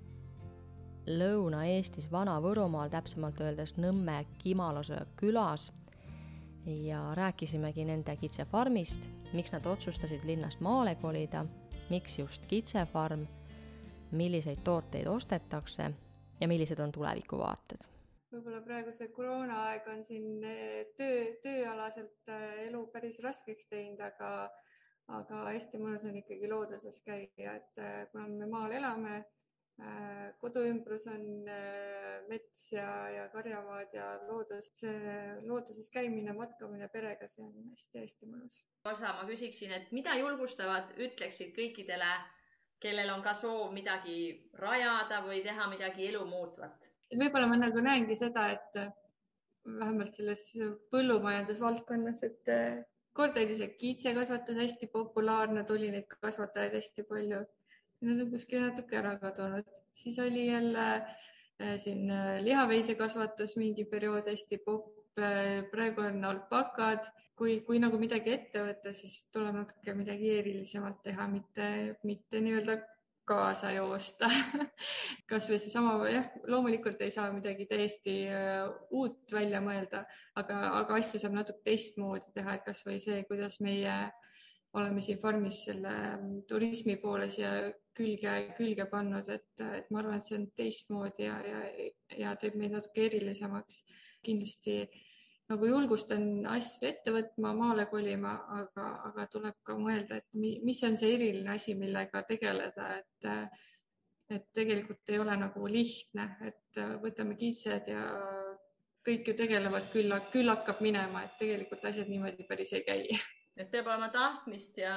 [SPEAKER 1] Lõuna-Eestis, Vana-Võrumaal, täpsemalt öeldes Nõmme Kimalase külas. Ja rääkisimegi nende kitsefarmist, miks nad otsustasid linnast maale kolida, miks just kitsefarm, milliseid tooteid ostetakse ja millised on tulevikuvaated
[SPEAKER 11] võib-olla praeguse koroonaaeg on siin eh, töö, tööalaselt eh, elu päris raskeks teinud, aga, aga hästi mõnus on ikkagi looduses käia, et eh, kuna me maal elame, kodu ümbrus on mets ja, ja karjamaad ja loodus, see looduses käimine, matkamine perega, see on hästi-hästi mõnus.
[SPEAKER 5] osa ma küsiksin, et mida julgustavad, ütleksid kõikidele, kellel on ka soov midagi rajada või teha midagi elu muutvat
[SPEAKER 11] et võib-olla ma nagu näengi seda, et äh, vähemalt selles põllumajandusvaldkonnas, et äh, kord oli see kiitsekasvatus hästi populaarne, tuli neid kasvatajaid hästi palju. Need on kuskil natuke ära kadunud, siis oli jälle äh, siin lihaveisekasvatus mingi periood hästi popp. praegu on alpakad, kui, kui nagu midagi ette võtta, siis tuleb natuke midagi erilisemalt teha, mitte, mitte nii-öelda kaasa joosta (laughs) kasvõi seesama, jah, loomulikult ei saa midagi täiesti äh, uut välja mõelda, aga, aga asju saab natuke teistmoodi teha, et kasvõi see, kuidas meie oleme siin farmis selle mm, turismi poole siia külge, külge pannud, et, et ma arvan, et see on teistmoodi ja, ja, ja teeb meid natuke erilisemaks. kindlasti nagu julgustan asju ette võtma, maale kolima, aga, aga tuleb ka mõelda, et mi, mis on see eriline asi, millega tegeleda, et, et tegelikult ei ole nagu lihtne, et võtame kitsed ja kõik ju tegelevad, küll, küll hakkab minema, et tegelikult asjad niimoodi päris ei käi.
[SPEAKER 5] et peab olema tahtmist ja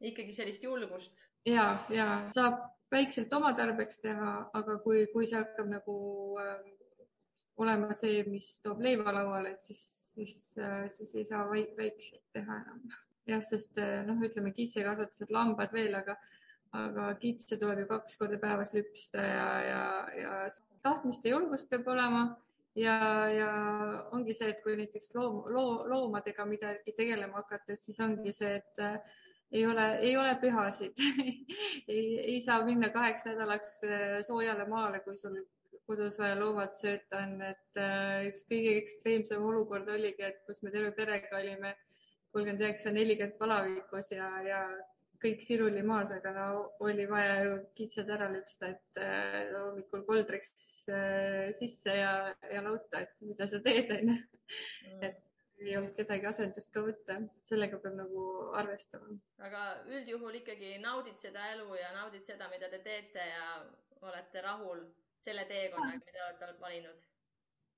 [SPEAKER 5] ikkagi sellist julgust.
[SPEAKER 11] ja, ja saab väikselt oma tarbeks teha, aga kui, kui see hakkab nagu äh, olema see, mis toob leiva lauale, et siis, siis, äh, siis ei saa väikselt teha enam. (laughs) jah, sest äh, noh, ütleme kitsekasvatused, lambad veel, aga, aga kitse tuleb ju kaks korda päevas lüpsta ja, ja, ja tahtmist ja julgust peab olema ja, ja ongi see, et kui näiteks loom, loo, loomadega midagi tegelema hakata, siis ongi see, et äh, ei ole, ei ole pühasid (laughs) ei, ei saa minna kaheks nädalaks soojale maale, kui sul kodus vaja loomad sööta on, et äh, üks kõige ekstreemsem olukord oligi, et kus me terve perega olime kolmkümmend üheksa, nelikümmend palavikus ja, ja kõik siruli maas, aga no oli vaja ju kitsed ära lüpsta, et äh, hommikul koldriks äh, sisse ja, ja lauta, et mida sa teed, onju. Mm. et ei olnud kedagi asendust ka võtta, sellega peab nagu arvestama.
[SPEAKER 5] aga üldjuhul ikkagi naudid seda elu ja naudid seda, mida te teete ja olete rahul selle teekonnaga, mida olete valinud?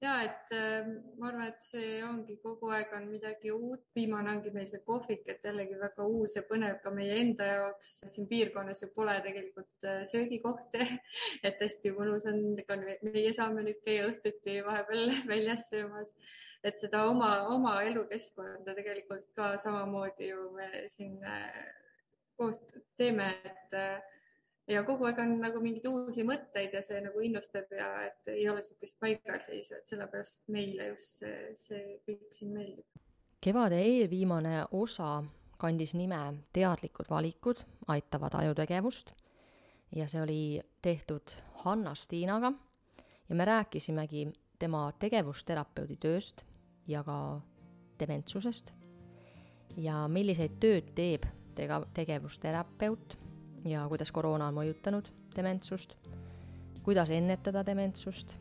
[SPEAKER 11] ja et äh, ma arvan, et see ongi kogu aeg on midagi uut. viimane ongi meil see kohvik, et jällegi väga uus ja põnev ka meie enda jaoks. siin piirkonnas ju pole tegelikult äh, söögikohti (laughs) et hästi mõnus on, ka meie saame nüüd käia õhtuti vahepeal (laughs) väljas söömas, et seda oma, oma elukeskkonda tegelikult ka samamoodi ju me siin äh, koos teeme, et ja kogu aeg on nagu mingeid uusi mõtteid ja see nagu innustab ja et ei ole niisugust paigalseisu, et sellepärast meile just see, see kõik siin meeldib.
[SPEAKER 1] kevade eelviimane osa kandis nime Teadlikud valikud aitavad ajutegevust. Ja see oli tehtud Hanna-Stiinaga ja me rääkisimegi tema tegevusterapeudi tööst ja ka dementsusest. Ja milliseid tööd teeb tega-, tegevusterapeut ja kuidas koroona on mõjutanud dementsust, kuidas ennetada dementsust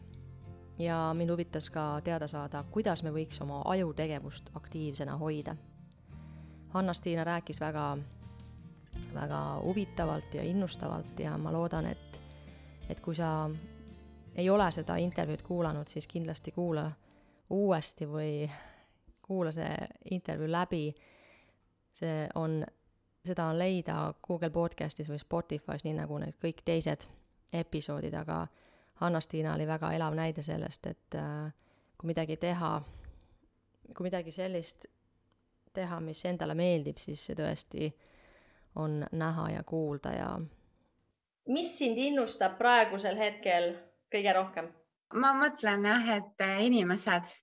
[SPEAKER 1] ja mind huvitas ka teada saada, kuidas me võiks oma ajutegevust aktiivsena hoida. Hanna-Stiina rääkis väga, väga huvitavalt ja innustavalt ja ma loodan, et, et kui sa ei ole seda intervjuud kuulanud, siis kindlasti kuula uuesti või kuula see intervjuu läbi. see on seda on leida Google podcastis või Spotify's, nii nagu need kõik teised episoodid, aga Hanna-Stiina oli väga elav näide sellest, et äh, kui midagi teha, kui midagi sellist teha, mis endale meeldib, siis see tõesti on näha ja kuulda ja.
[SPEAKER 5] mis sind innustab praegusel hetkel kõige rohkem?
[SPEAKER 12] ma mõtlen jah, et inimesed.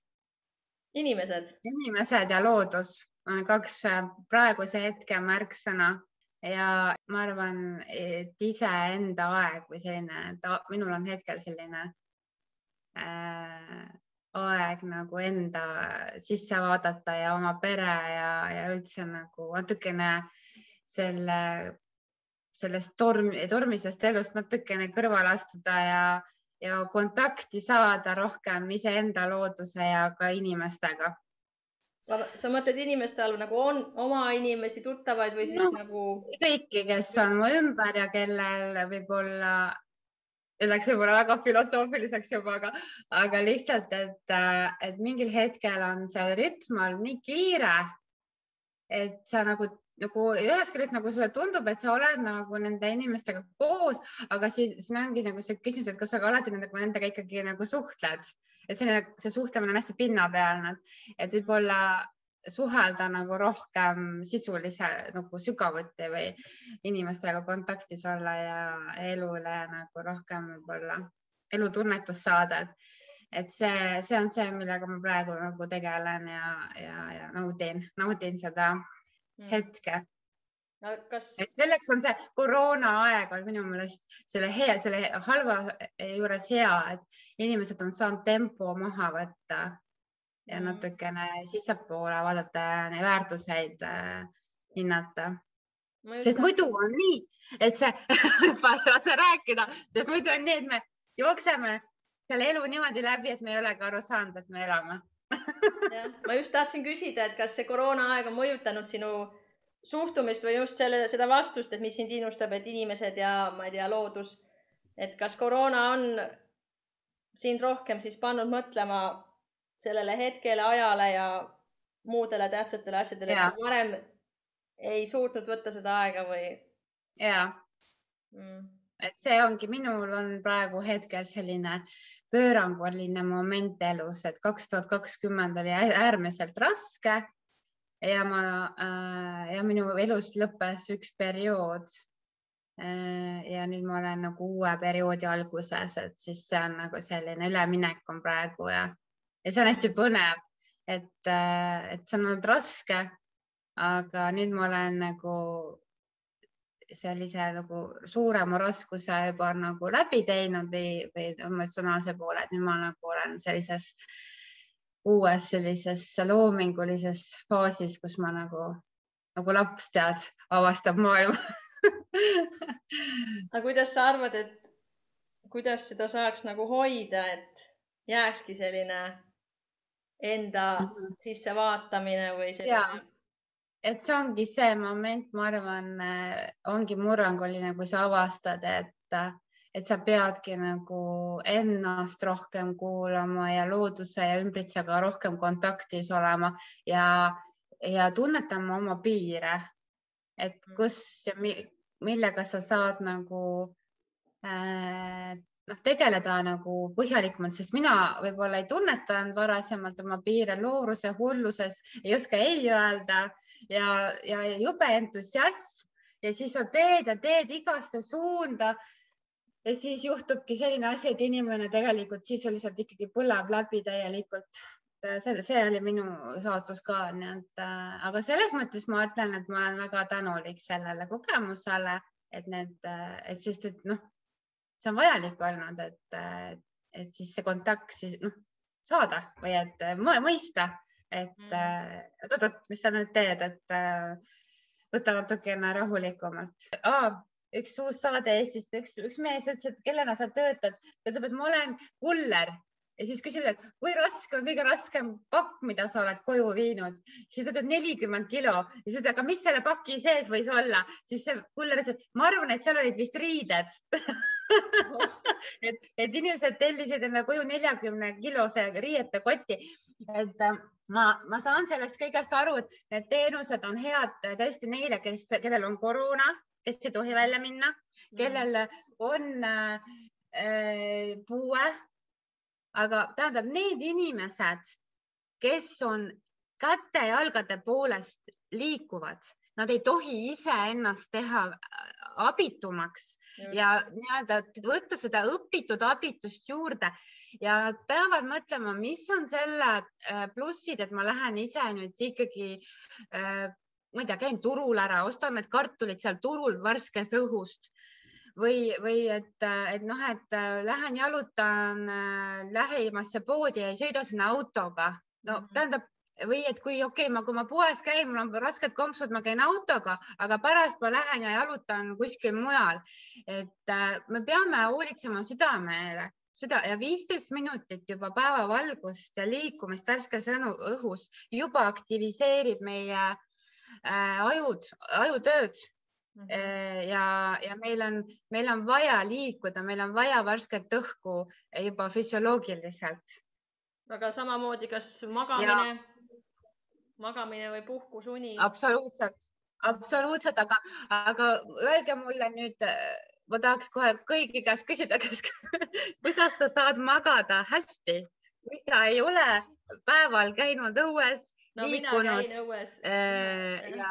[SPEAKER 5] inimesed?
[SPEAKER 12] inimesed ja loodus kaks äh, praeguse hetke märksõna. Ja ma arvan, et iseenda aeg või selline, minul on hetkel selline äh, aeg nagu enda sisse vaadata ja oma pere ja, ja üldse nagu natukene selle, sellest torm, tormisest elust natukene kõrvale astuda ja, ja kontakti saada rohkem iseenda looduse ja ka inimestega
[SPEAKER 5] sa mõtled inimeste all nagu on oma inimesi, tuttavaid või siis no, nagu?
[SPEAKER 12] kõiki, kes on mu ümber ja kellel võib-olla, läks võib-olla väga filosoofiliseks juba, aga, aga lihtsalt, et, et mingil hetkel on see rütm olnud nii kiire, et sa nagu nagu ühest küljest nagu sulle tundub, et sa oled nagu nende inimestega koos, aga siis siin ongi nagu see küsimus, et kas sa ka alati nendega, nendega ikkagi nagu suhtled, et selline, see suhtlemine on hästi pinnapealne, et võib-olla suhelda nagu rohkem sisulise nagu sügavuti või inimestega kontaktis olla ja elule nagu rohkem võib-olla elutunnetust saada, et et see, see on see, millega ma praegu nagu tegelen ja, ja, ja naudin, naudin seda. Hetke
[SPEAKER 5] no,. Kas...
[SPEAKER 12] et selleks on see koroonaaeg on minu meelest selle hea, selle halva juures hea, et inimesed on saanud tempo maha võtta ja mm. natukene sissepoole vaadata ja neid väärtuseid äh, hinnata. sest muidu on nii, et see (laughs) lase rääkida, sest muidu on nii, et me jookseme selle elu niimoodi läbi, et me ei olegi aru saanud, et me elame
[SPEAKER 5] jah, ma just tahtsin küsida, et kas see koroonaaeg on mõjutanud sinu suhtumist või just selle, seda vastust, et mis sind innustab, et inimesed ja ma ei tea, loodus, et kas koroona on sind rohkem siis pannud mõtlema sellele hetkele, ajale ja muudele tähtsatele asjadele, et sa varem ei suutnud võtta seda aega või?
[SPEAKER 12] ja mm., et see ongi, minul on praegu hetkel selline pööranguline moment elus, et kaks tuhat kakskümmend oli äärmiselt raske ja ma äh, ja minu elus lõppes üks periood. Äh, ja nüüd ma olen nagu uue perioodi alguses, et siis see on nagu selline üleminek on praegu ja, ja see on hästi põnev, et, äh, et see on olnud raske. aga nüüd ma olen nagu sellise nagu suurema raskuse juba nagu läbi teinud või, või emotsionaalse poole, et nüüd ma nagu olen sellises uues sellises loomingulises faasis, kus ma nagu, nagu laps tead, avastab maailma
[SPEAKER 5] aga kuidas sa arvad, et kuidas seda saaks nagu hoida, et jääkski selline enda mm -hmm. sissevaatamine või selline
[SPEAKER 12] et see ongi see moment, ma arvan, äh, ongi murranguline, kui sa avastad, et, et sa peadki nagu ennast rohkem kuulama ja looduse ja ümbritsega rohkem kontaktis olema ja, ja tunnetama oma piire. et mm. kus ja mi, millega sa saad nagu äh, noh, tegeleda nagu põhjalikumalt, sest mina võib-olla ei tunnetanud varasemalt oma piire looruse hulluses, ei oska ei öelda ja, ja jube entusiasm ja siis sa teed ja teed igasse suunda. ja siis juhtubki selline asi, et inimene tegelikult sisuliselt ikkagi põleb läbi täielikult. see, see oli minu saatus ka, nii et äh, aga selles mõttes ma ütlen, et ma olen väga tänulik sellele kogemusele, et need, et sest, et noh see on vajalik olnud, et, et siis see kontakt siis noh, saada või et mõista, et oot-oot, mis sa nüüd teed, et võta natukene rahulikumalt? Ah, üks uus saade Eestis, üks, üks mees ütles, et kellena sa töötad, ta ütleb, et ma olen kuller. Ja siis küsib, et kui raske on kõige raskem pakk, mida sa oled koju viinud, siis ta ütleb nelikümmend kilo. Ja siis ütleb, aga mis selle paki sees võis olla, siis see kuller ütles, et ma arvan, et seal olid vist riided. (laughs) Et, et inimesed tellisid endale koju neljakümne kilose riiete koti, et äh, ma, ma saan sellest kõigest aru, et need teenused on head tõesti neile, kes, kellel on koroona, kes ei tohi välja minna, kellel on äh, äh puue. Aga tähendab, need inimesed, kes on käte-jalgade poolest liikuvad, nad ei tohi iseennast teha äh, abitumaks. Mm. ja nii-öelda võtta seda õpitud abitust juurde ja nad peavad mõtlema, mis on selle äh, plussid, et ma lähen ise nüüd ikkagi äh, ma ei tea, käin turul ära, ostan need kartulid seal turul värskest õhust või, või et, et noh, et äh, lähen jalutan äh, lähimasse poodi ja ei sõida sinna autoga. no mhm. tähendab või et kui okei okay,, ma, kui ma poes käin, mul on rasked kompsud, ma käin autoga, aga pärast ma lähen ja jalutan kuskil mujal. et äh, me peame hoolitsema südamele, süda ja viisteist minutit juba päevavalgust ja liikumist värskes õhus juba aktiviseerib meie äh, ajud, ajutööd mm. -hmm. ja, ja meil on, meil on vaja liikuda, meil on vaja värsket õhku juba füsioloogiliselt.
[SPEAKER 5] aga samamoodi, kas magamine, magamine või puhkusuni?
[SPEAKER 12] absoluutselt, absoluutselt, aga, aga öelge mulle nüüd ma tahaks kohe kõigi käest küsida, (laughs) kas, kuidas sa saad magada hästi, sa ei ole päeval käinud õues
[SPEAKER 5] no,. mina käin õues
[SPEAKER 12] äh,. ja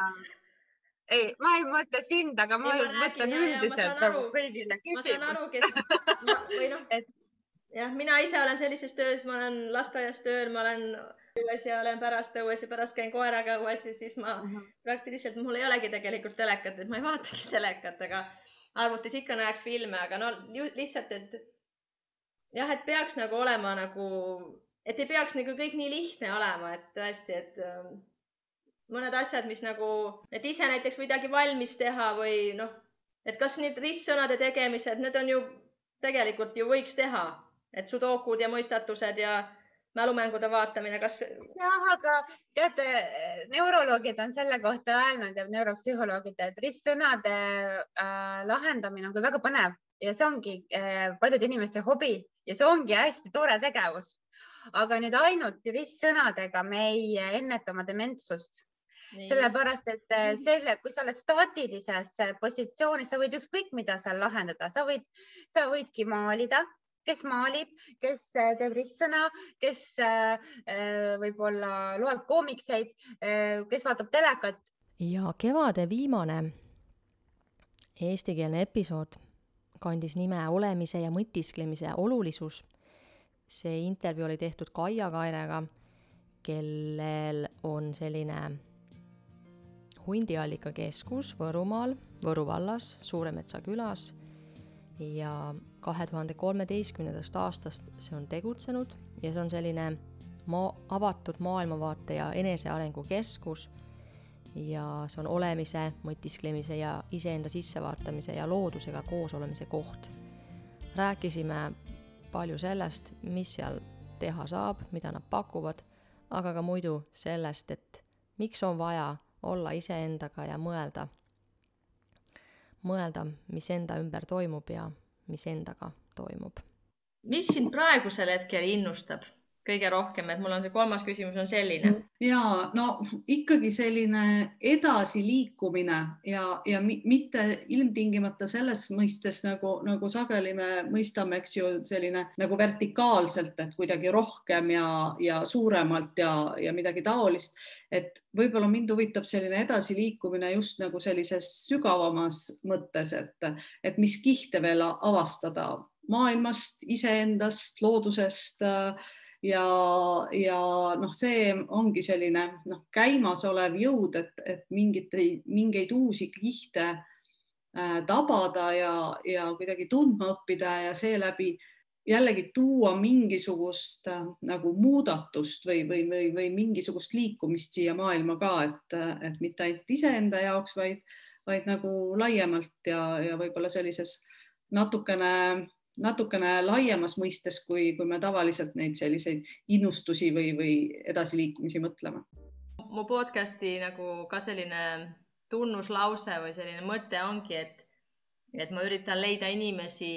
[SPEAKER 12] ei, ma ei mõtle sind, aga ma, ma mõtlen üldiselt nagu kõigile küsimus.
[SPEAKER 5] ma saan aru, kes või noh, (laughs) et jah, mina ise olen sellises töös, ma olen lasteaias tööl, ma olen õues ja olen pärast õues ja pärast käin koeraga õues ja siis ma uh. -huh. praktiliselt, mul ei olegi tegelikult telekat, et ma ei vaatagi (laughs) telekat, aga arvutis ikka näeks filme, aga no lihtsalt, et jah, et peaks nagu olema nagu, et ei peaks nagu kõik nii lihtne olema, et tõesti, et äh, mõned asjad, mis nagu, et ise näiteks midagi valmis teha või noh, et kas need ristsõnade tegemised, need on ju tegelikult ju võiks teha, et sudokud ja mõistatused ja mälumängude vaatamine, kas?
[SPEAKER 12] jah, aga teate, neuroloogid on selle kohta öelnud ja neuropsühholoogid, et ristsõnade äh, lahendamine on küll väga põnev ja see ongi äh, paljude inimeste hobi ja see ongi hästi tore tegevus. aga nüüd ainult ristsõnadega me ei enneta oma dementsust Nii. sellepärast, et äh, selle, kui sa oled staatilises positsioonis, sa võid ükskõik mida seal lahendada, sa võid, sa võidki maalida, kes maalib, kes äh, teeb ristsõna, kes äh, äh, võib-olla loeb koomikseid, kes vaatab telekat.
[SPEAKER 1] ja kevade viimane eestikeelne episood kandis nime Olemise ja mõtisklemise olulisus. see intervjuu oli tehtud Kaia Kairega, kellel on selline hundiallika keskus Võrumaal, Võru vallas, Suuremetsa külas ja kahe tuhande kolmeteistkümnendast aastast see on tegutsenud ja see on selline maa, avatud maailmavaate ja enesearengu keskus ja see on olemise, mõtisklemise ja iseenda sissevaatamise ja loodusega koos olemise koht. rääkisime palju sellest, mis seal teha saab, mida nad pakuvad, aga ka muidu sellest, et miks on vaja olla iseendaga ja mõelda mõelda, mis enda ümber toimub ja mis endaga toimub.
[SPEAKER 5] mis sind praegusel hetkel innustab kõige rohkem, et mul on see kolmas küsimus on selline.
[SPEAKER 13] ja no ikkagi selline edasiliikumine ja, ja mitte ilmtingimata selles mõistes nagu, nagu sageli me mõistame, eks ju, selline nagu vertikaalselt, et kuidagi rohkem ja, ja suuremalt ja, ja midagi taolist. et võib-olla mind huvitab selline edasiliikumine just nagu sellises sügavamas mõttes, et, et mis kihte veel avastada maailmast, iseendast, loodusest äh, ja, ja noh, see ongi selline noh, käimasolev jõud, et, et mingit, mingeid uusi kihte äh, tabada ja, ja kuidagi tundma õppida ja seeläbi jällegi tuua mingisugust äh, nagu muudatust või, või, või, või mingisugust liikumist siia maailma ka, et, et mitte ainult iseenda jaoks, vaid, vaid nagu laiemalt ja, ja võib-olla sellises natukene natukene laiemas mõistes, kui, kui me tavaliselt neid selliseid innustusi või, või edasiliikumisi mõtleme.
[SPEAKER 5] mu podcast'i nagu ka selline tunnuslause või selline mõte ongi, et, et ma üritan leida inimesi,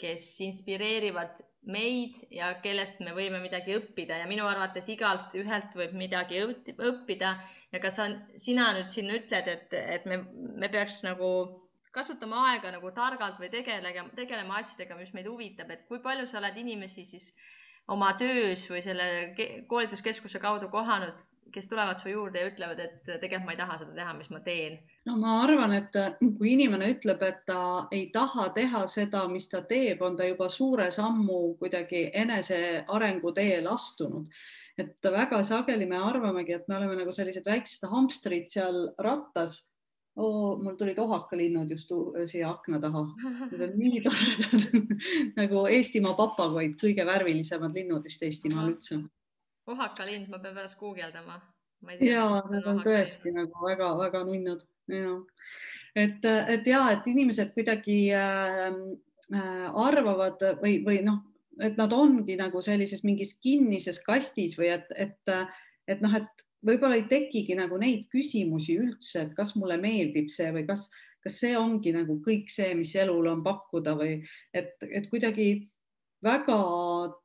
[SPEAKER 5] kes inspireerivad meid ja kellest me võime midagi õppida ja minu arvates igalt ühelt võib midagi õppida ja kas sa, sina nüüd siin ütled, et, et me, me peaks nagu kasutama aega nagu targalt või tegelege, tegelema asjadega, mis meid huvitab, et kui palju sa oled inimesi siis oma töös või selle koolituskeskuse kaudu kohanud, kes tulevad su juurde ja ütlevad, et tegelikult ma ei taha seda teha, mis ma teen?
[SPEAKER 13] no ma arvan, et kui inimene ütleb, et ta ei taha teha seda, mis ta teeb, on ta juba suure sammu kuidagi enesearengu teel astunud et väga sageli me arvamegi, et me oleme nagu sellised väiksed hamstrid seal rattas oo, mul tulid ohakalinnud just siia akna taha. Need on (laughs) nii toredad (laughs) nagu Eestimaa papagoid, kõige värvilisemad linnud vist Eestimaal üldse.
[SPEAKER 5] ohakalind, ma pean pärast guugeldama.
[SPEAKER 13] ja, need on tõesti nagu väga-väga nunnud ja et, et ja, et inimesed kuidagi äh, äh, arvavad või, või noh, et nad ongi nagu sellises mingis kinnises kastis või et, et, et noh, et võib-olla ei tekigi nagu neid küsimusi üldse, et kas mulle meeldib see või kas, kas see ongi nagu kõik see, mis elul on pakkuda või et, et kuidagi väga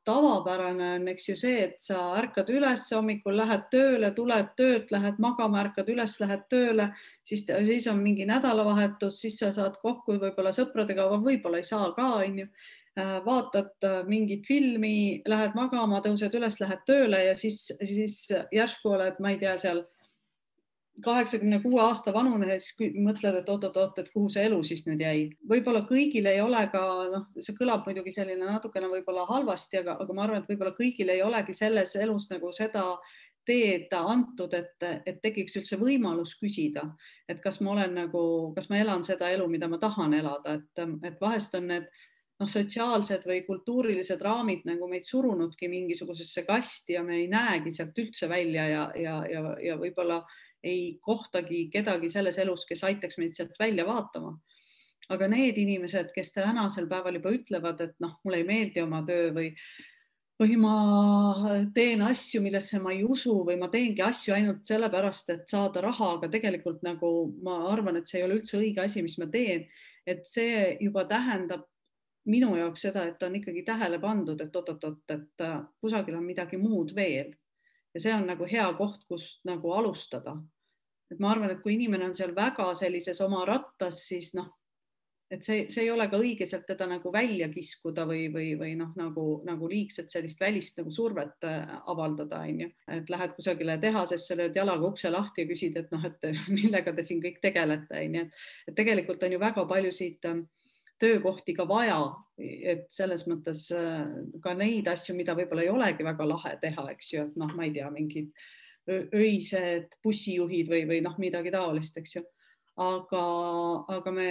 [SPEAKER 13] tavapärane on, eks ju see, et sa ärkad üles hommikul, lähed tööle, tuled töölt, lähed magama, ärkad üles, lähed tööle, siis, siis on mingi nädalavahetus, siis sa saad kokku võib-olla sõpradega, võib-olla ei saa ka, onju. Vaatad mingit filmi, lähed magama, tõused üles, lähed tööle ja siis, siis järsku oled, ma ei tea, seal kaheksakümne kuue aasta vanune, siis mõtled, et oot-oot-oot, et kuhu see elu siis nüüd jäi. võib-olla kõigil ei ole ka noh, see kõlab muidugi selline natukene võib-olla halvasti, aga, aga ma arvan, et võib-olla kõigil ei olegi selles elus nagu seda teed antud, et, et tekiks üldse võimalus küsida, et kas ma olen nagu, kas ma elan seda elu, mida ma tahan elada, et, et vahest on need noh, sotsiaalsed või kultuurilised raamid nagu meid surunudki mingisugusesse kasti ja me ei näegi sealt üldse välja ja, ja, ja, ja võib-olla ei kohtagi kedagi selles elus, kes aitaks meid sealt välja vaatama. aga need inimesed, kes tänasel päeval juba ütlevad, et noh, mulle ei meeldi oma töö või või ma teen asju, millesse ma ei usu või ma teengi asju ainult sellepärast, et saada raha, aga tegelikult nagu ma arvan, et see ei ole üldse õige asi, mis ma teen, et see juba tähendab minu jaoks seda, et on ikkagi tähele pandud, et oot-oot-oot, et kusagil on midagi muud veel ja see on nagu hea koht, kust nagu alustada. et ma arvan, et kui inimene on seal väga sellises oma rattas, siis noh, et see, see ei ole ka õige sealt teda nagu välja kiskuda või, või, või noh, nagu, nagu liigselt sellist välist nagu survet äh, avaldada, onju. et lähed kusagile tehasesse, lööd jalaga ukse lahti ja küsid, et noh, et (laughs) millega te siin kõik tegelete, onju, et, tegelikult on ju väga palju siit äh, töökohti ka vaja, et selles mõttes äh, ka neid asju, mida võib-olla ei olegi väga lahe teha, eks ju, et noh, ma ei tea, mingid öised bussijuhid või, või noh, midagi taolist, eks ju. aga, aga me,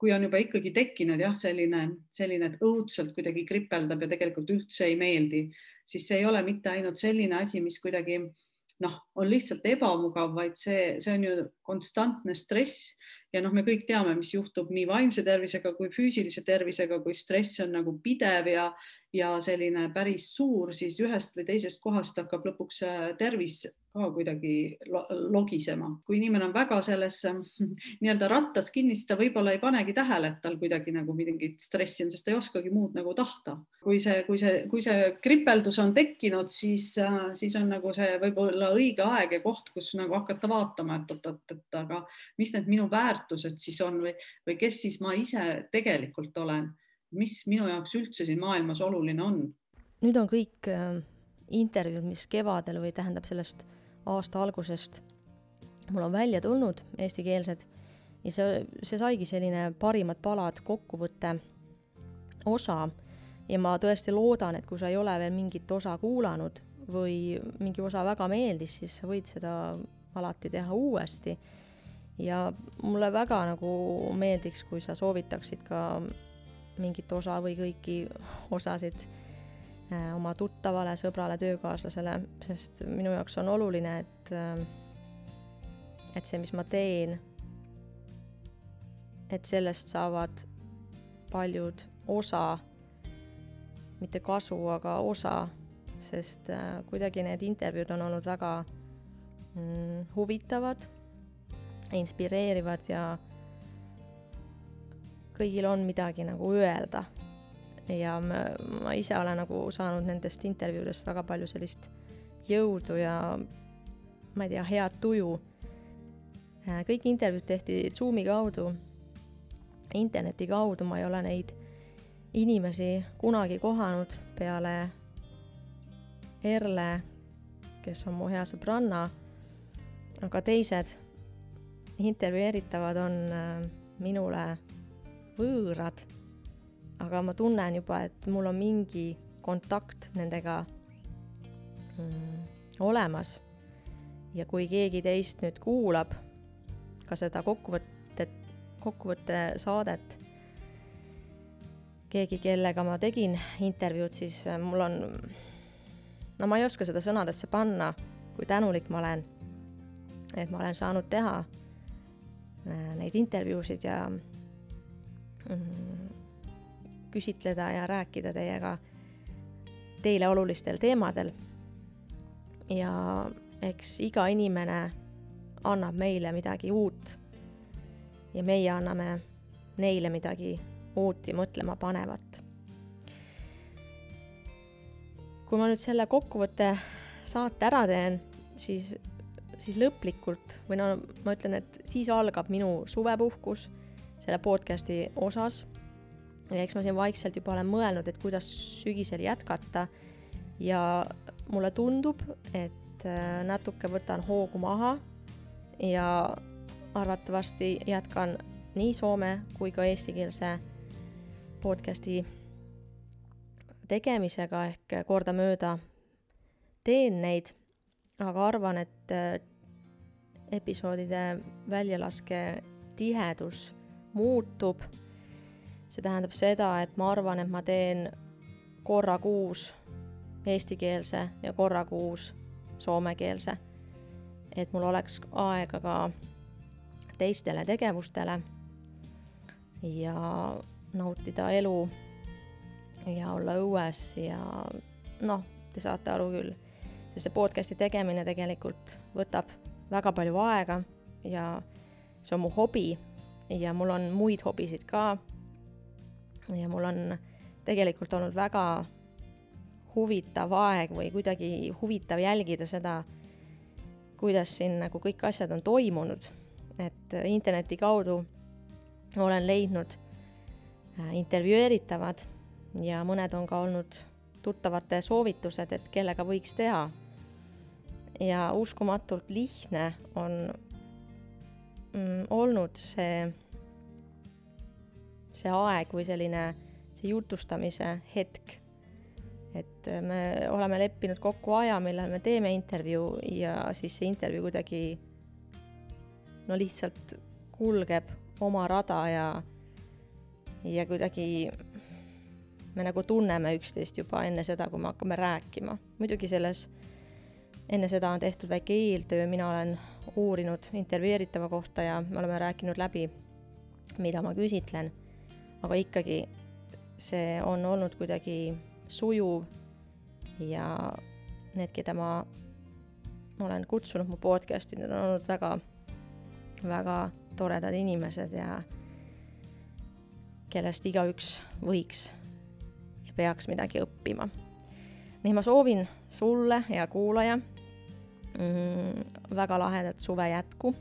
[SPEAKER 13] kui on juba ikkagi tekkinud jah, selline, selline, et õudselt kuidagi kripeldab ja tegelikult üldse ei meeldi, siis see ei ole mitte ainult selline asi, mis kuidagi noh, on lihtsalt ebamugav, vaid see, see on ju konstantne stress ja noh, me kõik teame, mis juhtub nii vaimse tervisega kui füüsilise tervisega, kui stress on nagu pidev ja, ja selline päris suur, siis ühest või teisest kohast hakkab lõpuks tervis ka kuidagi logisema. kui inimene on väga selles (laughs) nii-öelda rattas kinni, siis ta võib-olla ei panegi tähele, et tal kuidagi nagu mingit stressi on, sest ta ei oskagi muud nagu tahta. kui see, kui see, kui see kripeldus on tekkinud, siis, siis on nagu see võib-olla õige aeg ja koht, kus nagu hakata vaatama, et oot-oot, et aga mis need minu väärtused siis on või, või kes siis ma ise tegelikult olen, mis minu jaoks üldse siin maailmas oluline on.
[SPEAKER 1] nüüd on kõik äh, intervjuud, mis kevadel või tähendab sellest aasta algusest mul on välja tulnud, eestikeelsed, ja see, see saigi selline parimad palad kokkuvõtte osa ja ma tõesti loodan, et kui sa ei ole veel mingit osa kuulanud või mingi osa väga meeldis, siis sa võid seda alati teha uuesti. ja mulle väga nagu meeldiks, kui sa soovitaksid ka mingit osa või kõiki osasid Äh, oma tuttavale, sõbrale, töökaaslasele, sest minu jaoks on oluline, et, äh, et see, mis ma teen, et sellest saavad paljud osa, mitte kasu, aga osa, sest äh, kuidagi need intervjuud on olnud väga mm, huvitavad, inspireerivad ja kõigil on midagi nagu öelda ja ma, ma ise olen nagu saanud nendest intervjuudest väga palju sellist jõudu ja ma ei tea, head tuju. Äh, kõik intervjuud tehti Zoomi kaudu, interneti kaudu, ma ei ole neid inimesi kunagi kohanud peale Erle, kes on mu hea sõbranna, aga teised intervjueeritavad on äh, minule võõrad aga ma tunnen juba, et mul on mingi kontakt nendega mm, olemas. ja kui keegi teist nüüd kuulab ka seda kokkuvõtet, kokkuvõtte saadet, keegi, kellega ma tegin intervjuud, siis äh, mul on, no ma ei oska seda sõnadesse panna, kui tänulik ma olen, et ma olen saanud teha äh, neid intervjuusid ja küsitleda ja rääkida teiega teile olulistel teemadel. ja eks iga inimene annab meile midagi uut ja meie anname neile midagi uut ja mõtlema panevat. kui ma nüüd selle kokkuvõtte saate ära teen, siis, siis lõplikult või no ma ütlen, et siis algab minu suvepuhkus selle podcast'i osas. ja eks ma siin vaikselt juba olen mõelnud, et kuidas sügisel jätkata ja mulle tundub, et äh, natuke võtan hoogu maha ja arvatavasti jätkan nii soome kui ka eestikeelse podcasti tegemisega ehk kordamööda teen neid, aga arvan, et äh, episoodide väljalaske tihedus muutub. see tähendab seda, et ma arvan, et ma teen korra kuus eestikeelse ja korra kuus soomekeelse. et mul oleks aega ka teistele tegevustele ja nautida elu ja olla õues ja noh, te saate aru küll, sest see podcast'i tegemine tegelikult võtab väga palju aega ja see on mu hobi ja mul on muid hobisid ka. ja mul on tegelikult olnud väga huvitav aeg või kuidagi huvitav jälgida seda, kuidas siin nagu kõik asjad on toimunud. et interneti kaudu olen leidnud äh, intervjueeritavad ja mõned on ka olnud tuttavate soovitused, et kellega võiks teha. ja uskumatult lihtne on mm, olnud see, see aeg või selline, see jutustamise hetk. et me oleme leppinud kokku aja, millal me teeme intervjuu ja siis see intervjuu kuidagi no lihtsalt kulgeb oma rada ja, ja kuidagi me nagu tunneme üksteist juba enne seda, kui me hakkame rääkima. muidugi selles, enne seda on tehtud väike eeltöö, mina olen uurinud intervjueeritava kohta ja me oleme rääkinud läbi, mida ma küsitlen. aga ikkagi see on olnud kuidagi sujuv ja need, keda ma olen kutsunud mu podcast'i, need on olnud väga, väga toredad inimesed ja kellest igaüks võiks ja peaks midagi õppima. nii ma soovin sulle, hea kuulaja, mm, väga lahedat suve jätku.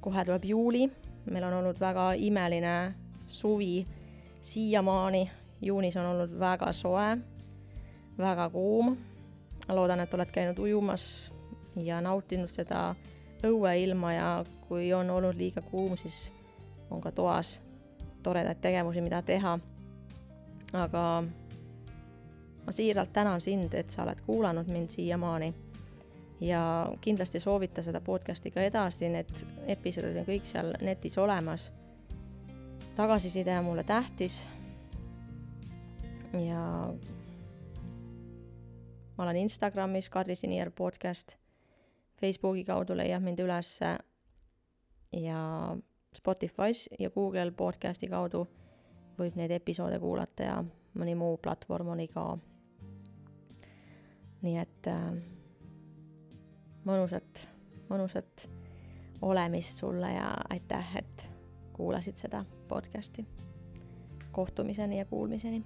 [SPEAKER 1] kohe tuleb juuli, meil on olnud väga imeline suvi siiamaani, juunis on olnud väga soe, väga kuum. loodan, et oled käinud ujumas ja nautinud seda õueilma ja kui on olnud liiga kuum, siis on ka toas toredaid tegevusi, mida teha. aga ma siiralt tänan sind, et sa oled kuulanud mind siiamaani ja kindlasti soovita seda podcast'i ka edasi, need episoodid on kõik seal netis olemas. tagasiside on mulle tähtis. ja ma olen Instagramis Kadri Sinier podcast, Facebooki kaudu leiab mind ülesse ja Spotify's ja Google podcast'i kaudu võib neid episoode kuulata ja mõni muu platvorm oli ka. nii et äh, mõnusat, mõnusat olemist sulle ja aitäh, et kuulasid seda podcast'i. kohtumiseni ja kuulmiseni